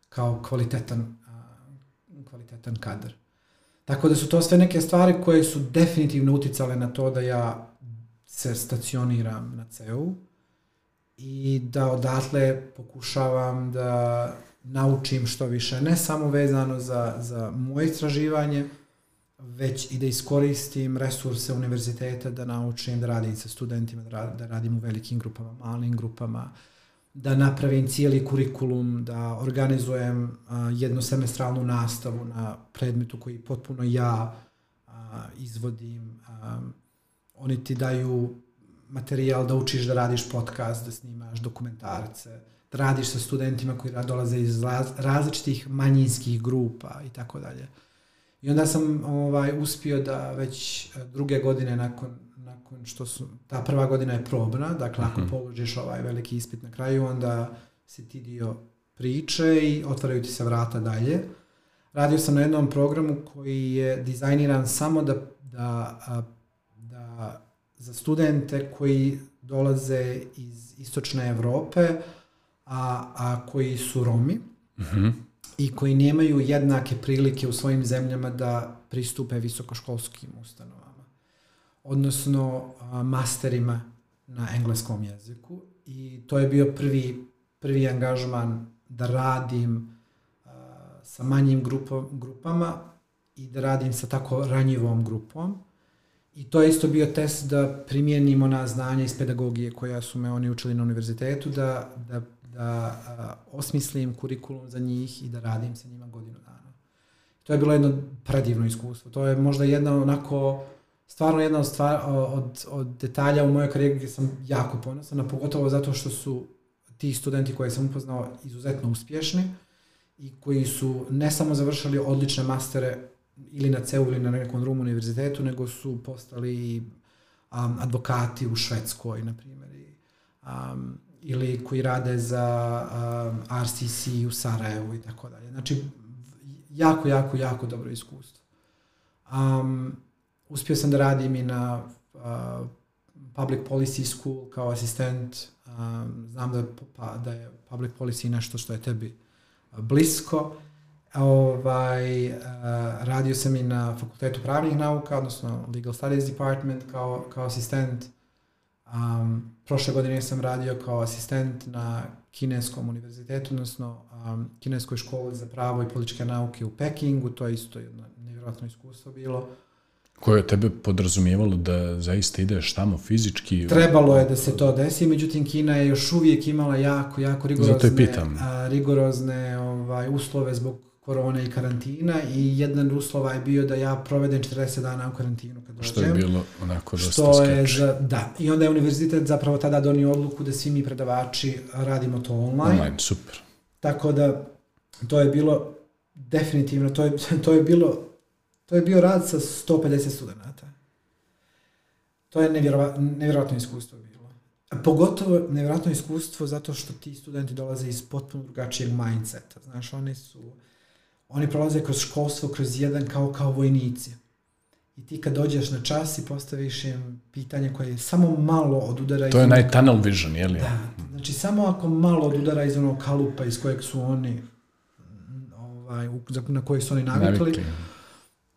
kao kvalitetan, a, kvalitetan kadar. Tako da su to sve neke stvari koje su definitivno uticale na to da ja se stacioniram na CEU i da odatle pokušavam da naučim što više, ne samo vezano za, za moje istraživanje, već i da iskoristim resurse univerziteta da naučim da radim sa studentima, da da radim u velikim grupama, malim grupama, da napravim cijeli kurikulum, da organizujem a, jednosemestralnu nastavu na predmetu koji potpuno ja a, izvodim. A, oni ti daju materijal da učiš da radiš podcast, da snimaš dokumentarce, da radiš sa studentima koji dolaze iz raz- različitih manjinskih grupa i tako dalje. I onda sam ovaj uspio da već e, druge godine nakon, nakon što su, ta prva godina je probna, dakle ako položiš ovaj veliki ispit na kraju, onda si ti dio priče i otvaraju ti se vrata dalje. Radio sam na jednom programu koji je dizajniran samo da, da, da za studente koji dolaze iz istočne Evrope, a, a koji su Romi i koji nemaju jednake prilike u svojim zemljama da pristupe visokoškolskim ustanovama, odnosno masterima na engleskom jeziku. I to je bio prvi, prvi angažman da radim sa manjim grupo, grupama i da radim sa tako ranjivom grupom. I to je isto bio test da primijenimo na znanje iz pedagogije koja su me oni učili na univerzitetu, da, da, da osmislim kurikulum za njih i da radim sa njima godinu dana. To je bilo jedno predivno iskustvo. To je možda jedna onako, stvarno jedna od, stvar, od, od detalja u mojoj karijeri gdje sam jako ponosan, a pogotovo zato što su ti studenti koje sam upoznao izuzetno uspješni i koji su ne samo završili odlične mastere ili na CEU ili na nekom drugom univerzitetu, nego su postali um, advokati u Švedskoj, na primjer, um, ili koji rade za um, RCC u Sarajevu i tako dalje. Znači, jako, jako, jako dobro iskustvo. Um, uspio sam da radim i na uh, Public Policy School kao asistent. Um, znam da, pa, da je Public Policy nešto što je tebi blisko. Ovaj, uh, radio sam i na Fakultetu pravnih nauka, odnosno Legal Studies Department kao, kao asistent. Um, prošle godine sam radio kao asistent na Kineskom univerzitetu, odnosno um, Kineskoj školi za pravo i političke nauke u Pekingu. To je isto jedno nevjerojatno iskustvo bilo. Koje je tebe podrazumijevalo da zaista ideš tamo fizički? Trebalo je da se to desi, međutim Kina je još uvijek imala jako, jako rigorozne, a, rigorozne ovaj, uslove zbog korone i karantina i jedan uslova je bio da ja provedem 40 dana u karantinu kad dođem. Što je bilo onako dosta što je za, Da, i onda je univerzitet zapravo tada donio odluku da svi mi predavači radimo to online. Online, super. Tako da to je bilo definitivno, to je, to je bilo to je bio rad sa 150 studenta. To je nevjerova, nevjerojatno iskustvo bilo. A pogotovo nevjerojatno iskustvo zato što ti studenti dolaze iz potpuno drugačijeg mindseta. Znaš, oni su oni prolaze kroz školstvo, kroz jedan kao, kao vojnici. I ti kad dođeš na čas i postaviš im pitanje koje je samo malo od udara... To je naj tunnel vision, je li? Da, znači samo ako malo od udara iz onog kalupa iz kojeg su oni, ovaj, na koji su oni navikli, navikli.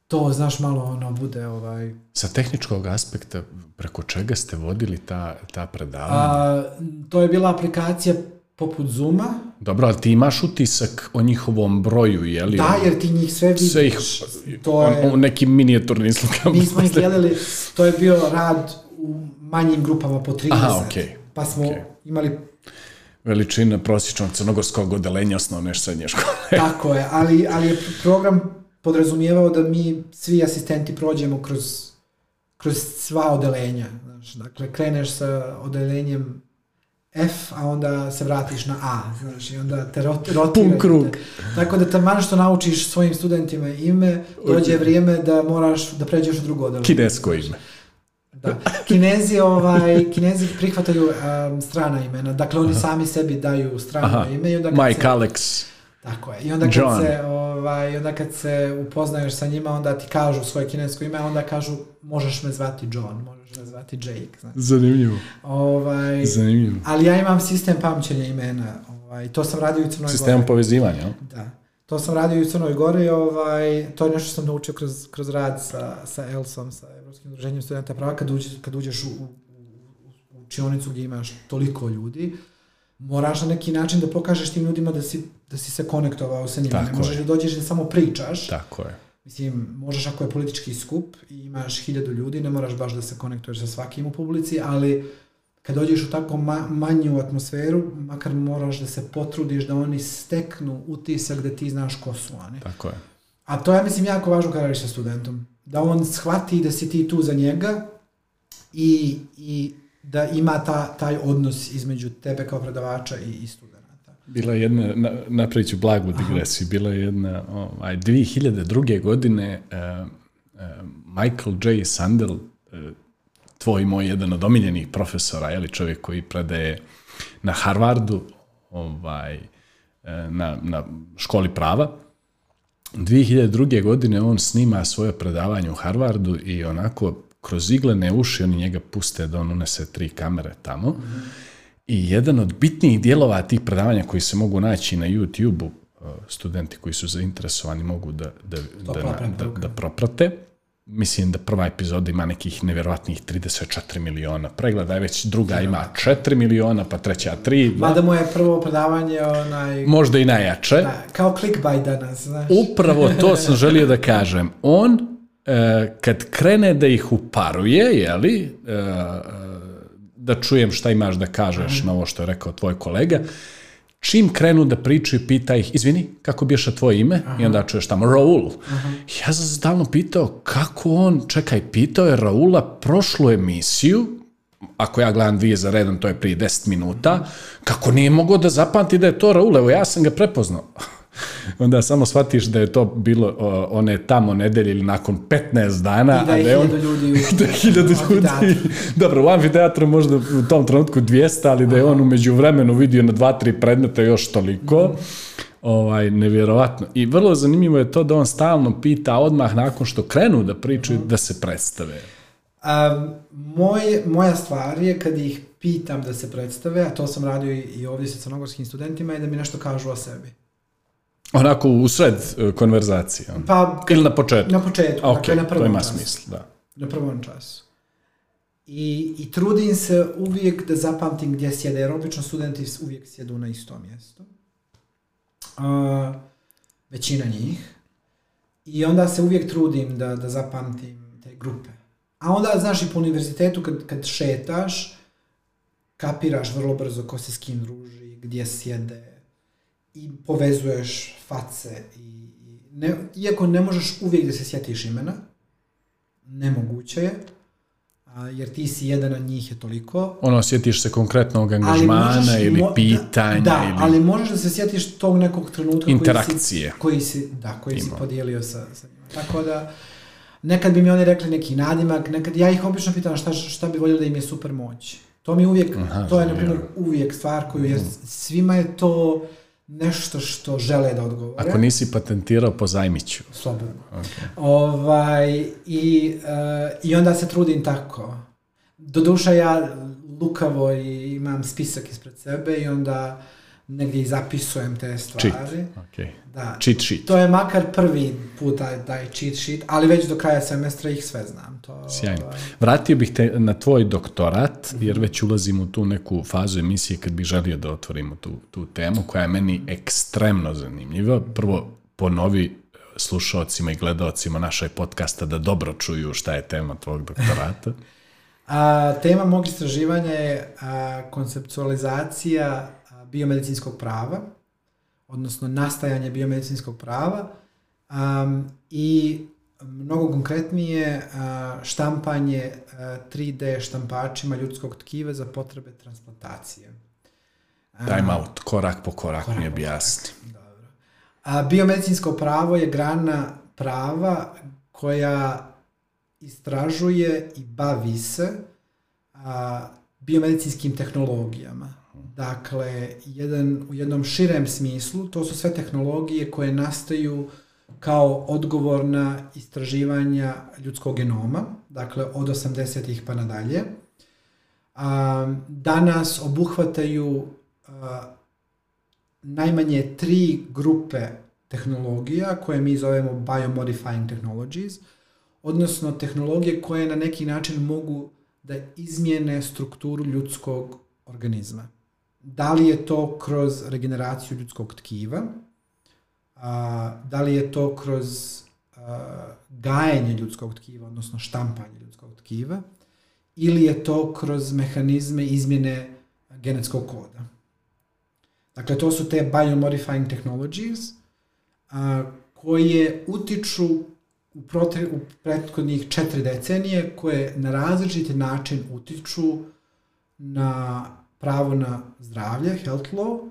To, znaš, malo ono bude... Ovaj... Sa tehničkog aspekta, preko čega ste vodili ta, ta predavanja? A, to je bila aplikacija poput Zuma. Dobro, ali ti imaš utisak o njihovom broju, je li? Da, jer ti njih sve vidiš. Sve ih, to je, u nekim minijaturnim slukama. Mi smo ih gledali, to je bio rad u manjim grupama po 30. Aha, okej. Okay. Pa smo okay. imali veličina prosječnog crnogorskog odelenja osnovne srednje škole. Tako je, ali, ali je program podrazumijevao da mi svi asistenti prođemo kroz, kroz sva odelenja. Znači, dakle, kreneš sa odelenjem F, a onda se vratiš na A, znaš, i onda te rotira. Pun krug. Te, tako da tamo što naučiš svojim studentima ime, dođe vrijeme da moraš da pređeš u drugo odeljenje. Kinesko ime. Da. Kinezi, ovaj, kinezi prihvataju um, strana imena, dakle oni Aha. sami sebi daju strano Aha. ime. I onda Mike se, Alex. Tako je. I onda kad, John. se, ovaj, onda kad se upoznaješ sa njima, onda ti kažu svoje kinesko ime, onda kažu možeš me zvati John, možeš me zvati Jake. Znači. Zanimljivo. Ovaj, Zanimljivo. Ali ja imam sistem pamćenja imena. Ovaj, to sam radio u Crnoj Sistem Gori. povezivanja, jel? Da. To sam radio u Crnoj Gori, ovaj, to je nešto što sam naučio kroz, kroz rad sa, sa ELSom, sa Evropskim udruženjem studenta prava, kad, uđe, kad uđeš u, u, u učionicu gdje imaš toliko ljudi, moraš na neki način da pokažeš tim ljudima da si, da si se konektovao sa njima. Tako ne možeš da dođeš da samo pričaš. Tako je. Mislim, možeš ako je politički skup i imaš hiljadu ljudi, ne moraš baš da se konektuješ sa svakim u publici, ali kad dođeš u tako ma manju atmosferu, makar moraš da se potrudiš da oni steknu utisak da ti znaš ko su oni. Tako je. A to je, mislim, jako važno kada radiš sa studentom. Da on shvati da si ti tu za njega i, i da ima ta, taj odnos između tebe kao predavača i, i studenta. Bila je jedna, na, napravit ću blagu digresiju, bila je jedna, ovaj, 2002. godine uh, uh, Michael J. Sandel, uh, tvoj moj jedan od omiljenih profesora, je li čovjek koji predaje na Harvardu, ovaj, na, na školi prava. 2002. godine on snima svoje predavanje u Harvardu i onako kroz iglene uši oni njega puste da on unese tri kamere tamo. Mm -hmm. I jedan od bitnijih dijelova tih predavanja koji se mogu naći na YouTube-u, studenti koji su zainteresovani mogu da, da, da, da, da proprate. Mislim da prva epizoda ima nekih nevjerovatnih 34 miliona pregleda, već druga ima 4 miliona, pa treća 3. Mada mu je prvo predavanje onaj... Možda i najjače. Da, kao clickbait danas, znaš. Upravo to sam želio da kažem. On, e, kad krene da ih uparuje, jeli, e, da čujem šta imaš da kažeš na ovo što je rekao tvoj kolega, čim krenu da pričaju, pita ih, izvini, kako biješa tvoje ime? Aha. I onda čuješ tamo, Raul. Aha. Ja sam stalno pitao, kako on, čekaj, pitao je Raula prošlu emisiju, ako ja gledam dvije za redom, to je prije 10 minuta, kako nije mogao da zapamti da je to Raul, evo ja sam ga prepoznao. onda samo shvatiš da je to bilo o, one tamo nedelje ili nakon 15 dana. I da je, da je on, ljudi u, da je hiljadu ljudi. Dobro, u amfiteatru možda u tom trenutku 200, ali da je on umeđu vremenu vidio na dva, tri predmeta još toliko. Mm. Ovaj, nevjerovatno. I vrlo zanimljivo je to da on stalno pita odmah nakon što krenu da pričaju mm. da se predstave. Um, moj, moja stvar je kad ih pitam da se predstave, a to sam radio i, i ovdje sa crnogorskim studentima, je da mi nešto kažu o sebi. Onako u sred e, konverzacije. Pa, Ili na početku. Na početku, okay, dakle na prvom to ima času. smisla, da. Na prvom času. I, I trudim se uvijek da zapamtim gdje sjede, jer obično studenti uvijek sjedu na isto mjesto. Uh, većina njih. I onda se uvijek trudim da, da zapamtim te grupe. A onda, znaš, i po univerzitetu kad, kad šetaš, kapiraš vrlo brzo ko se s kim druži, gdje sjede, i povezuješ face i, ne, iako ne možeš uvijek da se sjetiš imena, nemoguće je, a, jer ti si jedan od njih je toliko. Ono, sjetiš se konkretnog angažmana možeš, ili mo, pitanja. Da, ili... ali možeš da se sjetiš tog nekog trenutka Interakcije. koji si, koji si, da, koji si podijelio sa, sa njima. Tako da, nekad bi mi oni rekli neki nadimak, nekad, ja ih obično pitam šta, šta bi voljeli da im je super moć. To mi uvijek, Aha, to je, na primjer, uvijek stvar koju, jer svima je to nešto što žele da odgovore. Ako nisi patentirao, pozajmiću. Slobodno. Okay. Ovaj, i, uh, I onda se trudim tako. Doduša ja lukavo i imam spisak ispred sebe i onda negdje i zapisujem te stvari. Cheat, okay. Da. Cheat sheet. To je makar prvi put taj, taj cheat sheet, ali već do kraja semestra ih sve znam. To, Sjajno. Ovaj... Vratio bih te na tvoj doktorat, jer već ulazim u tu neku fazu emisije kad bih želio da otvorimo tu, tu temu, koja je meni ekstremno zanimljiva. Prvo, ponovi slušalcima i gledalcima našeg podcasta da dobro čuju šta je tema tvog doktorata. a, tema mog istraživanja je a, konceptualizacija biomedicinskog prava, odnosno nastajanje biomedicinskog prava um, i mnogo konkretnije uh, štampanje uh, 3D štampačima ljudskog tkiva za potrebe transplantacije. Time out, korak po korak korak mi objasni. Dobro. A, biomedicinsko pravo je grana prava koja istražuje i bavi se a, biomedicinskim tehnologijama Dakle, jedan, u jednom širem smislu, to su sve tehnologije koje nastaju kao odgovor na istraživanja ljudskog genoma, dakle od 80-ih pa nadalje. A, danas obuhvataju a, najmanje tri grupe tehnologija koje mi zovemo biomodifying technologies, odnosno tehnologije koje na neki način mogu da izmijene strukturu ljudskog organizma da li je to kroz regeneraciju ljudskog tkiva, a, da li je to kroz a, gajenje ljudskog tkiva, odnosno štampanje ljudskog tkiva, ili je to kroz mehanizme izmjene genetskog koda. Dakle, to su te biomodifying technologies a, koje utiču u, prote, u prethodnih četiri decenije, koje na različiti način utiču na pravo na zdravlje, health law,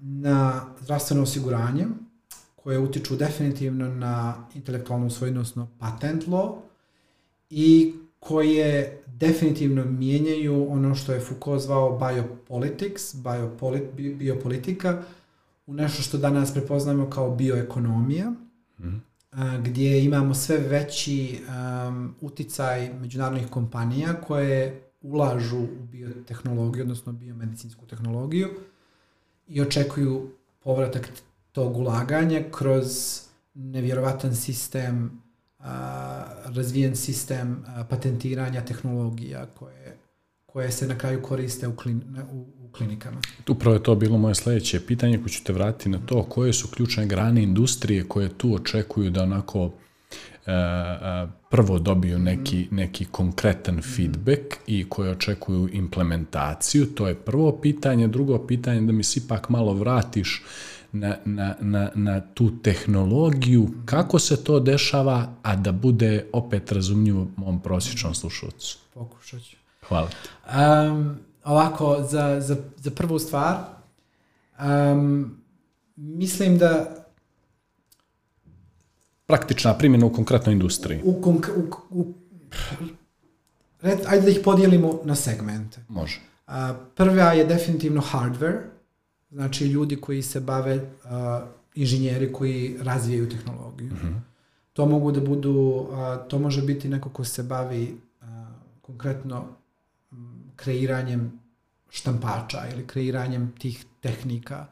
na zdravstveno osiguranje, koje utiču definitivno na intelektualnu svojinu, odnosno patent law, i koje definitivno mijenjaju ono što je Foucault zvao biopolitics, biopolit, biopolitika, u nešto što danas prepoznajemo kao bioekonomija, mm. gdje imamo sve veći um, uticaj međunarodnih kompanija koje ulažu u biotehnologiju, odnosno biomedicinsku tehnologiju i očekuju povratak tog ulaganja kroz nevjerovatan sistem razvijen sistem patentiranja tehnologija koje, koje se na kraju koriste u, klin, u, u klinikama. Upravo je to bilo moje sljedeće pitanje koje ću te vratiti na to koje su ključne grane industrije koje tu očekuju da onako prvo dobiju neki, neki konkretan feedback i koje očekuju implementaciju. To je prvo pitanje. Drugo pitanje da mi se ipak malo vratiš na, na, na, na tu tehnologiju, kako se to dešava, a da bude opet razumljivo mom prosječnom slušalcu. Pokušat ću. Hvala. Um, ovako, za, za, za prvu stvar, um, mislim da praktična primjena u konkretnoj industriji. U, konk u, u, red, ajde da ih podijelimo na segmente. Može. Uh, prva je definitivno hardware, znači ljudi koji se bave uh, inženjeri koji razvijaju tehnologiju. Mm-hmm. To mogu da budu, uh, to može biti neko ko se bavi uh, konkretno kreiranjem štampača ili kreiranjem tih tehnika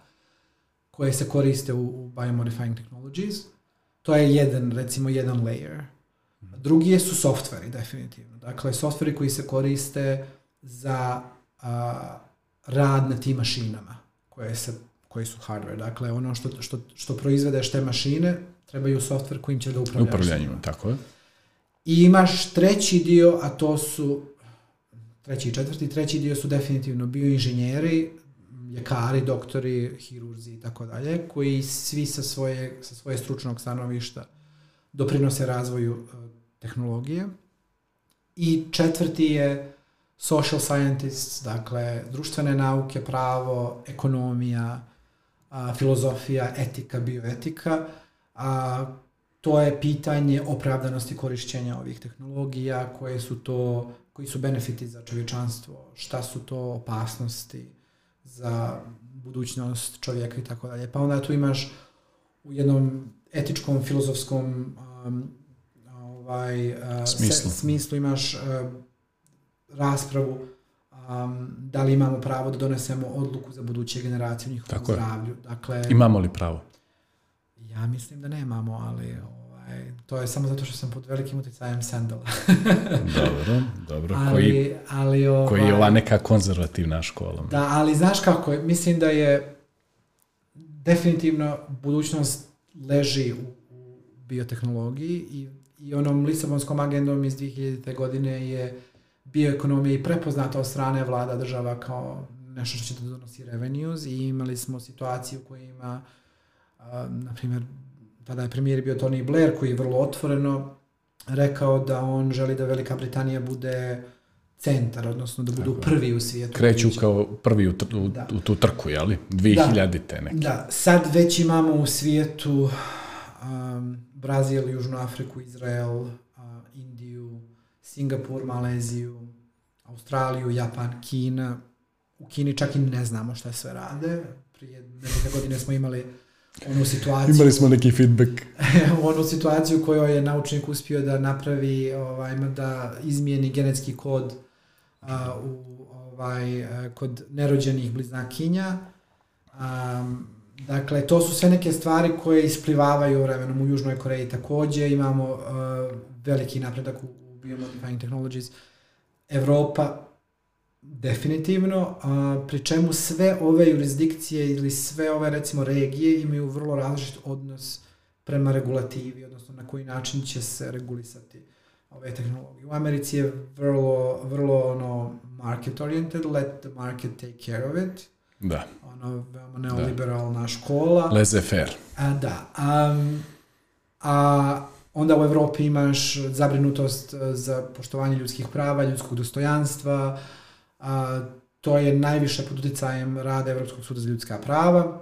koje se koriste u, u biomodifying technologies. To je jedan, recimo, jedan layer. Drugi su softveri, definitivno. Dakle, softveri koji se koriste za uh, rad na tim mašinama koje, se, koji su hardware. Dakle, ono što, što, što proizvedeš te mašine, trebaju software kojim će da upravljaš. Upravljanjima, tako je. I imaš treći dio, a to su treći i četvrti, treći dio su definitivno bioinženjeri, ljekari, doktori, hirurzi i tako dalje, koji svi sa svoje, sa svoje stručnog stanovišta doprinose razvoju uh, tehnologije. I četvrti je social scientists, dakle društvene nauke, pravo, ekonomija, a, filozofija, etika, bioetika, a, to je pitanje opravdanosti korišćenja ovih tehnologija, koje su to, koji su benefiti za čovječanstvo, šta su to opasnosti za budućnost čovjeka i tako dalje. Pa onda tu imaš u jednom etičkom, filozofskom um, ovaj, uh, smislu. Se, smislu imaš uh, raspravu um, da li imamo pravo da donesemo odluku za buduće generacije u njihovom Tako zdravlju. Dakle, imamo li pravo? Ja mislim da nemamo, ali to je samo zato što sam pod velikim utjecajem Sandela. dobro, dobro. Ali, koji, ali, ovaj, koji je ova neka konzervativna škola. Da, ali znaš kako je, mislim da je definitivno budućnost leži u, u biotehnologiji i, i onom Lisabonskom agendom iz 2000. godine je bioekonomija i prepoznata od strane vlada država kao nešto što će da donosi revenues i imali smo situaciju u kojima, na primjer, tada je premijer bio Tony Blair koji je vrlo otvoreno rekao da on želi da Velika Britanija bude centar, odnosno da budu Tako. prvi u svijetu. Kreću kao prvi u, u, da. u tu trku, jeli? 2000 da. neke. Da, sad već imamo u svijetu um, Brazil, Južnu Afriku, Izrael, uh, Indiju, Singapur, Maleziju, Australiju, Japan, Kina. U Kini čak i ne znamo šta sve rade. Prije neke godine smo imali onu situaciju... Imali smo neki feedback. onu situaciju kojoj je naučnik uspio da napravi, ovaj, da izmijeni genetski kod a, u, ovaj, kod nerođenih bliznakinja. Um, dakle, to su sve neke stvari koje isplivavaju vremenom u Južnoj Koreji takođe. Imamo uh, veliki napredak u biomodifying technologies, Evropa definitivno, a, pri čemu sve ove jurisdikcije ili sve ove recimo regije imaju vrlo različit odnos prema regulativi, odnosno na koji način će se regulisati ove tehnologije. U Americi je vrlo, vrlo ono market oriented, let the market take care of it. Da. Ono, veoma neoliberalna da. škola. Laissez faire. A, da. Um, a Onda u Evropi imaš zabrinutost e, za poštovanje ljudskih prava, ljudskog dostojanstva. A, to je najviše pod uticajem rada Evropskog suda za ljudska prava.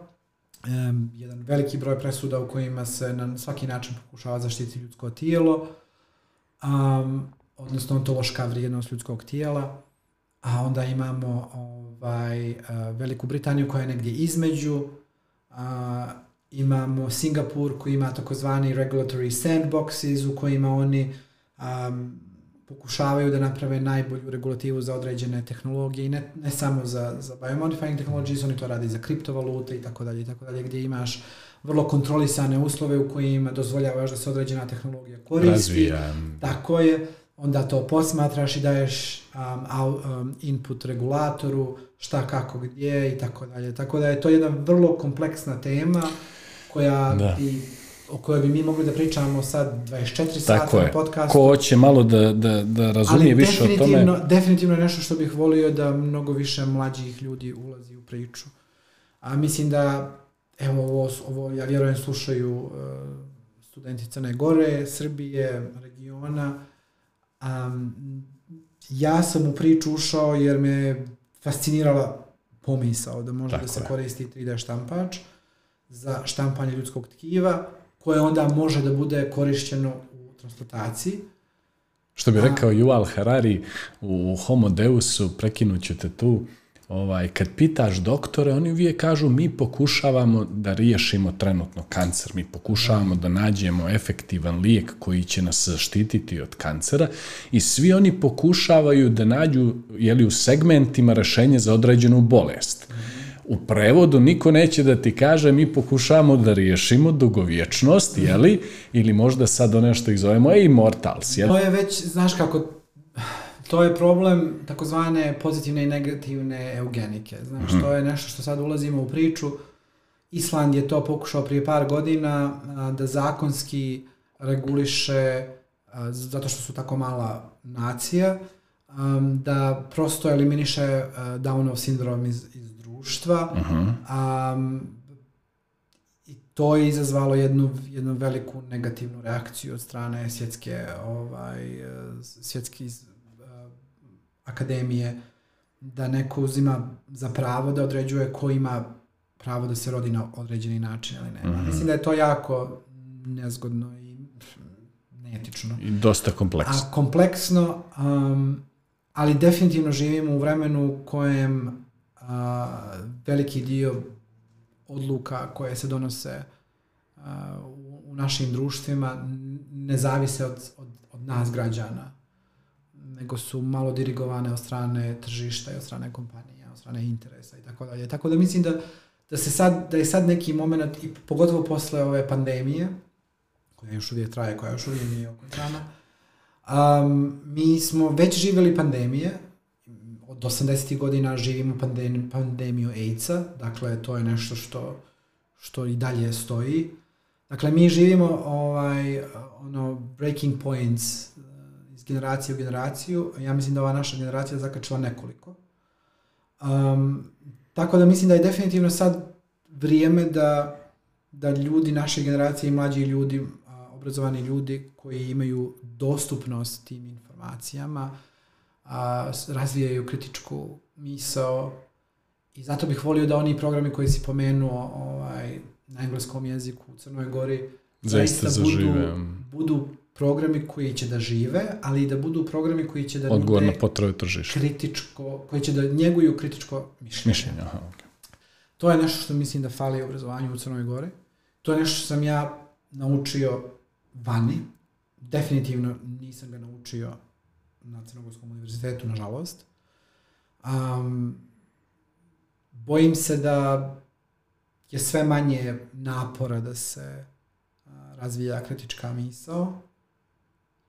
E, jedan veliki broj presuda u kojima se na svaki način pokušava zaštiti ljudsko tijelo. Um, odnosno ontološka vrijednost ljudskog tijela, a onda imamo ovaj, Veliku Britaniju koja je negdje između, a, imamo Singapur koji ima takozvani regulatory sandboxes u kojima oni um, pokušavaju da naprave najbolju regulativu za određene tehnologije i ne, ne samo za, za biomodifying technologies, oni to radi za kriptovalute i tako dalje i tako dalje, gdje imaš vrlo kontrolisane uslove u kojima dozvoljavaš da se određena tehnologija koristi. Razvija. Tako je. Onda to posmatraš i daješ um, um, input regulatoru, šta, kako, gdje i tako dalje. Tako da je to jedna vrlo kompleksna tema koja da. bi o kojoj bi mi mogli da pričamo sad 24 sata na podcastu. Ko hoće malo da, da, da razumije Ali više o tome. definitivno je nešto što bih volio da mnogo više mlađih ljudi ulazi u priču. A mislim da, evo, ovo, ovo ja vjerujem slušaju uh, studenti Crne Gore, Srbije, regiona. Um, ja sam u priču ušao jer me fascinirala pomisao da može Tako da se je. koristi 3D štampač za štampanje ljudskog tkiva koje onda može da bude korišćeno u transplantaciji. Što bi rekao Yuval Harari u Homo Deusu, prekinuću te tu, ovaj, kad pitaš doktore, oni uvijek kažu mi pokušavamo da riješimo trenutno kancer, mi pokušavamo da nađemo efektivan lijek koji će nas zaštititi od kancera i svi oni pokušavaju da nađu jeli, u segmentima rešenje za određenu bolest. U prevodu niko neće da ti kaže mi pokušavamo da riješimo dugovječnost, jeli? Ili možda sad o nešto ih zovemo e, immortals, jeli? To je već, znaš kako, to je problem takozvane pozitivne i negativne eugenike. Znaš, mm to je nešto što sad ulazimo u priču. Island je to pokušao prije par godina da zakonski reguliše, zato što su tako mala nacija, da prosto eliminiše Downov sindrom iz, iz društva. Uh -huh. um, I to je izazvalo jednu, jednu veliku negativnu reakciju od strane svjetske, ovaj, svjetske uh, akademije da neko uzima za pravo da određuje ko ima pravo da se rodi na određeni način ili nema. Uh -huh. Mislim da je to jako nezgodno i neetično. I dosta kompleksno. A kompleksno, um, ali definitivno živimo u vremenu u kojem a, veliki dio odluka koje se donose u, u našim društvima ne zavise od, od, od nas građana, nego su malo dirigovane od strane tržišta i od strane kompanija, od strane interesa i tako dalje. Tako da mislim da, da, se sad, da je sad neki moment, i pogotovo posle ove pandemije, koja još uvijek traje, koja još uvijek nije okončana, um, mi smo već živjeli pandemije, od 80. godina živimo pandemiju, pandemiju AIDS-a, dakle to je nešto što, što i dalje stoji. Dakle, mi živimo ovaj, ono, breaking points iz generacije u generaciju. Ja mislim da ova naša generacija zakačila nekoliko. Um, tako da mislim da je definitivno sad vrijeme da, da ljudi naše generacije i mlađi ljudi, obrazovani ljudi koji imaju dostupnost tim informacijama, a, razvijaju kritičku misao i zato bih volio da oni programi koji si pomenuo ovaj, na engleskom jeziku u Crnoj Gori zaista, zaista budu, budu programi koji će da žive, ali i da budu programi koji će da odgovor na potrebe tržišta. Kritičko, koji će da njeguju kritičko mišljenje. Mišljenje, aha, okay. To je nešto što mislim da fali u obrazovanju u Crnoj Gori. To je nešto što sam ja naučio vani. Definitivno nisam ga naučio na Crnogorskom univerzitetu, nažalost. Um, bojim se da je sve manje napora da se razvija kritička misao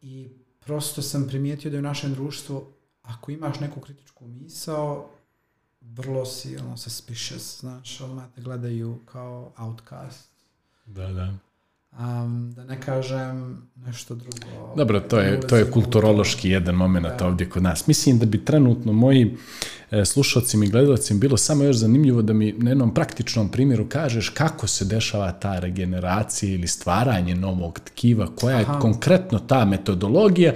i prosto sam primijetio da je u našem društvu ako imaš neku kritičku misao vrlo si ono suspicious, znaš, odmah te gledaju kao outcast. Da, da um, da ne kažem nešto drugo. Dobro, to je, to je kulturološki jedan moment da. ovdje kod nas. Mislim da bi trenutno moji e, slušalcima i gledalcima bilo samo još zanimljivo da mi na jednom praktičnom primjeru kažeš kako se dešava ta regeneracija ili stvaranje novog tkiva, koja je Aha. konkretno ta metodologija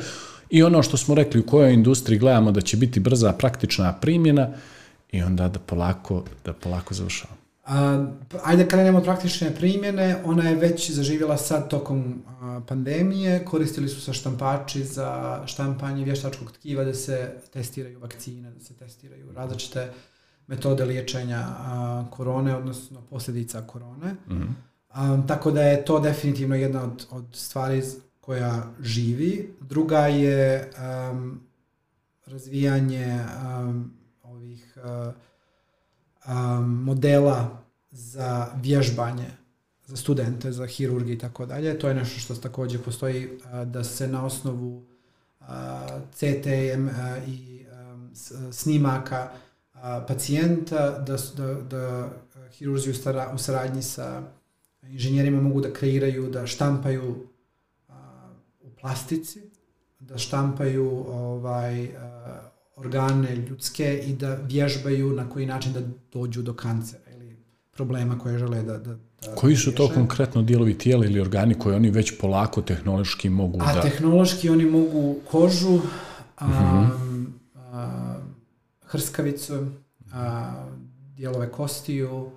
i ono što smo rekli u kojoj industriji gledamo da će biti brza praktična primjena i onda da polako, da polako završavamo. Ajde krenemo od praktične primjene, ona je već zaživjela sad tokom pandemije, koristili su se štampači za štampanje vještačkog tkiva da se testiraju vakcine, da se testiraju različite metode liječenja korone, odnosno posljedica korone. Mm -hmm. tako da je to definitivno jedna od, od stvari koja živi. Druga je um, razvijanje um, ovih um, modela za vježbanje za studente, za hirurgi i tako dalje. To je nešto što takođe postoji da se na osnovu CTM i snimaka pacijenta da, da, da hirurzi u saradnji sa inženjerima mogu da kreiraju, da štampaju u plastici, da štampaju ovaj, organe ljudske i da vježbaju na koji način da dođu do kancera problema koje žele da, da, da Koji su to konkretno dijelovi tijela ili organi koje oni već polako tehnološki mogu a, da... A tehnološki oni mogu kožu, a, uh -huh. a, hrskavicu, a, dijelove kostiju,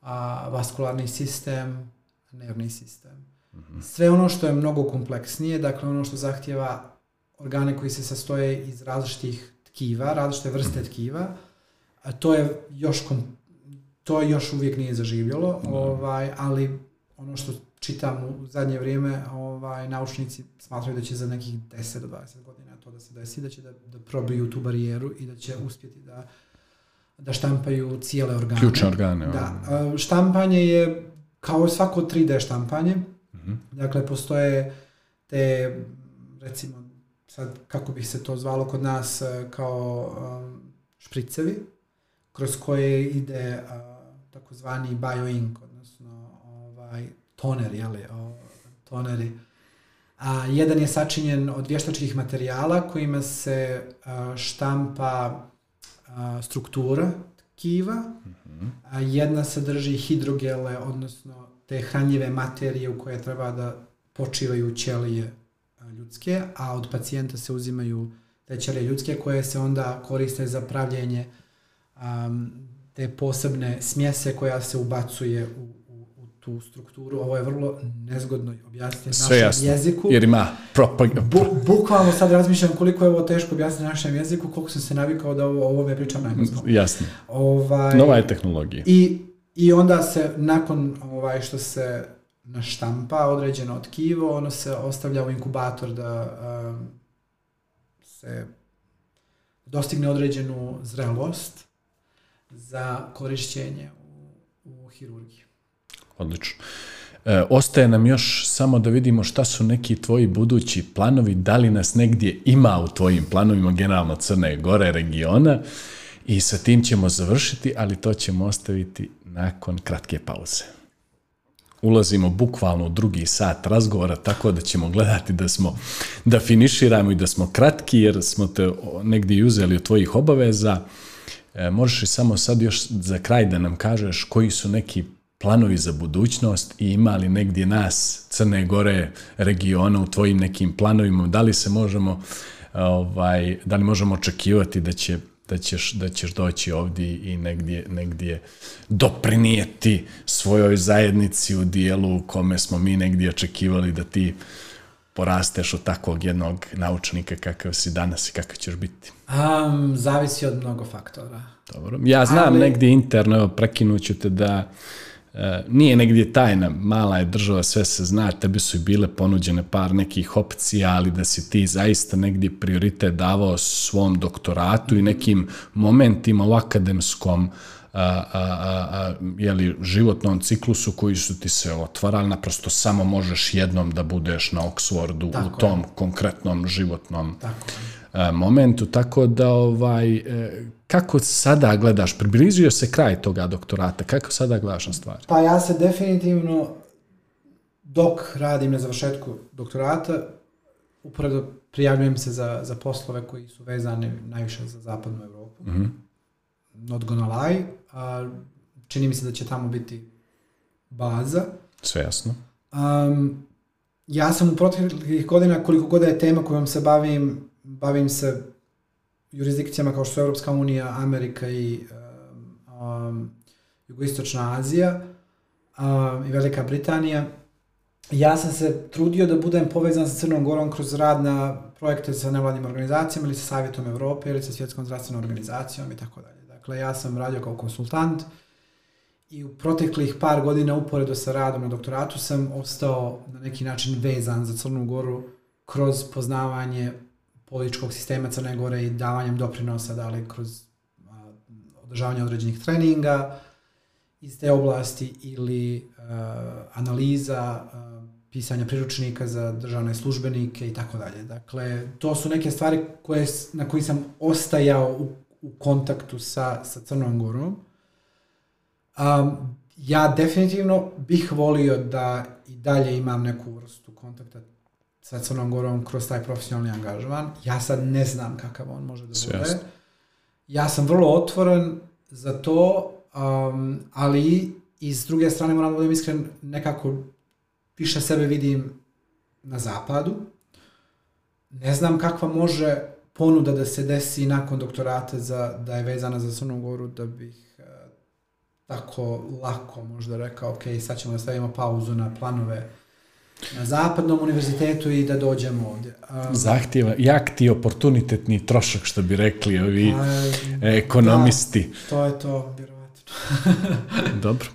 a, vaskularni sistem, nervni sistem. Uh -huh. Sve ono što je mnogo kompleksnije, dakle ono što zahtjeva organe koji se sastoje iz različitih tkiva, različite vrste tkiva, a to je još to još uvijek nije zaživjelo, no. ovaj, ali ono što čitam u zadnje vrijeme, ovaj, naučnici smatraju da će za nekih 10 do 20 godina to da se desi, da će da, da probiju tu barijeru i da će uspjeti da, da štampaju cijele organe. Ključne organe. Da. Štampanje je kao svako 3D štampanje. Mm -hmm. Dakle, postoje te, recimo, sad kako bi se to zvalo kod nas kao špricevi kroz koje ide takozvani bioink, odnosno ovaj, toner, jeli, o, toneri. A, jedan je sačinjen od vještačkih materijala kojima se a, štampa a, struktura tkiva, mm -hmm. a jedna sadrži hidrogele, odnosno te hranjive materije u koje treba da počivaju ćelije ljudske, a od pacijenta se uzimaju te ćelije ljudske koje se onda koriste za pravljenje um, te posebne smjese koja se ubacuje u, u, u tu strukturu. Ovo je vrlo nezgodno objasniti Sve našem jasno, jeziku. Jer ima propag... Bu, bukvalno sad razmišljam koliko je ovo teško objasniti našem jeziku, koliko sam se navikao da ovo, ovo pričam na engleskom. Jasno. Ovaj, Nova je tehnologija. I, I onda se, nakon ovaj, što se naštampa određeno tkivo, ono se ostavlja u inkubator da um, se dostigne određenu zrelost za korišćenje u, u hirurgiji. Odlično. E, ostaje nam još samo da vidimo šta su neki tvoji budući planovi, da li nas negdje ima u tvojim planovima generalno Crne Gore regiona i sa tim ćemo završiti, ali to ćemo ostaviti nakon kratke pauze. Ulazimo bukvalno u drugi sat razgovora, tako da ćemo gledati da smo, da finiširamo i da smo kratki, jer smo te negdje uzeli od tvojih obaveza. E, možeš li samo sad još za kraj da nam kažeš koji su neki planovi za budućnost i ima li negdje nas, Crne Gore, regiona u tvojim nekim planovima, da li se možemo ovaj, da li možemo očekivati da će da ćeš, da ćeš doći ovdje i negdje, negdje doprinijeti svojoj zajednici u dijelu u kome smo mi negdje očekivali da ti porasteš od takvog jednog naučnika kakav si danas i kakav ćeš biti? Um, zavisi od mnogo faktora. Dobro. Ja znam Ali... negdje interno, evo prekinuću te da e, nije negdje tajna, mala je država, sve se zna, tebi su i bile ponuđene par nekih opcija, ali da si ti zaista negdje prioritet davao svom doktoratu i nekim momentima u akademskom a, a, a, jeli, životnom ciklusu koji su ti se otvarali, naprosto samo možeš jednom da budeš na Oxfordu tako u tom je. konkretnom životnom tako a, momentu, tako da ovaj, e, kako sada gledaš, približio se kraj toga doktorata, kako sada gledaš na stvari? Pa ja se definitivno dok radim na završetku doktorata, upravo prijavljujem se za, za poslove koji su vezani najviše za zapadnu Evropu. Mm -hmm. Not gonna lie, a, čini mi se da će tamo biti baza. Sve jasno. Um, ja sam u proteklih godina, koliko god je tema kojom se bavim, bavim se jurisdikcijama kao što su Europska unija, Amerika i um, um, jugoistočna Azija a, i Velika Britanija. Ja sam se trudio da budem povezan sa Crnom Gorom kroz rad na projekte sa nevladnim organizacijama ili sa Savjetom Evrope ili sa Svjetskom zdravstvenom organizacijom i tako dalje. Dakle, ja sam radio kao konsultant i u proteklih par godina uporedo sa radom na doktoratu sam ostao na neki način vezan za Crnu Goru kroz poznavanje političkog sistema Crne Gore i davanjem doprinosa, da li kroz a, održavanje određenih treninga iz te oblasti ili a, analiza a, pisanja priručnika za državne službenike i tako dalje. Dakle, to su neke stvari koje, na koji sam ostajao u, u kontaktu sa, sa Crnom Gorom. Um, ja definitivno bih volio da i dalje imam neku vrstu kontakta sa Crnom Gorom kroz taj profesionalni angažman. Ja sad ne znam kakav on može da bude. Svjasno. Ja sam vrlo otvoren za to, um, ali i s druge strane moram da budem iskren, nekako više sebe vidim na zapadu. Ne znam kakva može ponuda da se desi nakon doktorata za, da je vezana za Crnu Goru, da bih e, tako lako možda rekao, ok, sad ćemo da stavimo pauzu na planove na zapadnom univerzitetu i da dođemo ovdje. Um, Zahtjeva jak ti oportunitetni trošak, što bi rekli ovi a, ekonomisti. Da, to je to, vjerovatno. Dobro.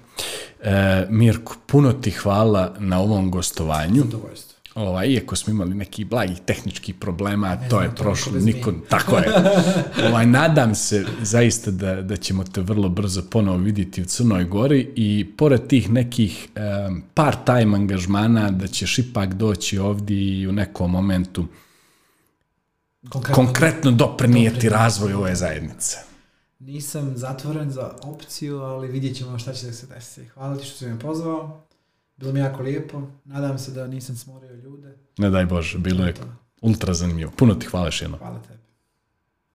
E, Mirko, puno ti hvala na ovom gostovanju. Zadovoljstvo. Ovaj, iako smo imali neki blagi tehničkih problema, Ne to znam, je to prošlo, niko tako je. Ovaj, nadam se zaista da, da ćemo te vrlo brzo ponovo vidjeti u Crnoj Gori i pored tih nekih um, part-time angažmana da ćeš ipak doći ovdje i u nekom momentu Konkretno, konkretno doprinijeti razvoju ove zajednice. Nisam zatvoren za opciju, ali vidjet ćemo šta će da se desi. Hvala ti što si me pozvao. Bilo mi jako lijepo. Nadam se da nisam smorio ljude. Ne daj Bože, bilo je ultra zanimljivo. Puno ti hvala još jednom. Hvala tebi.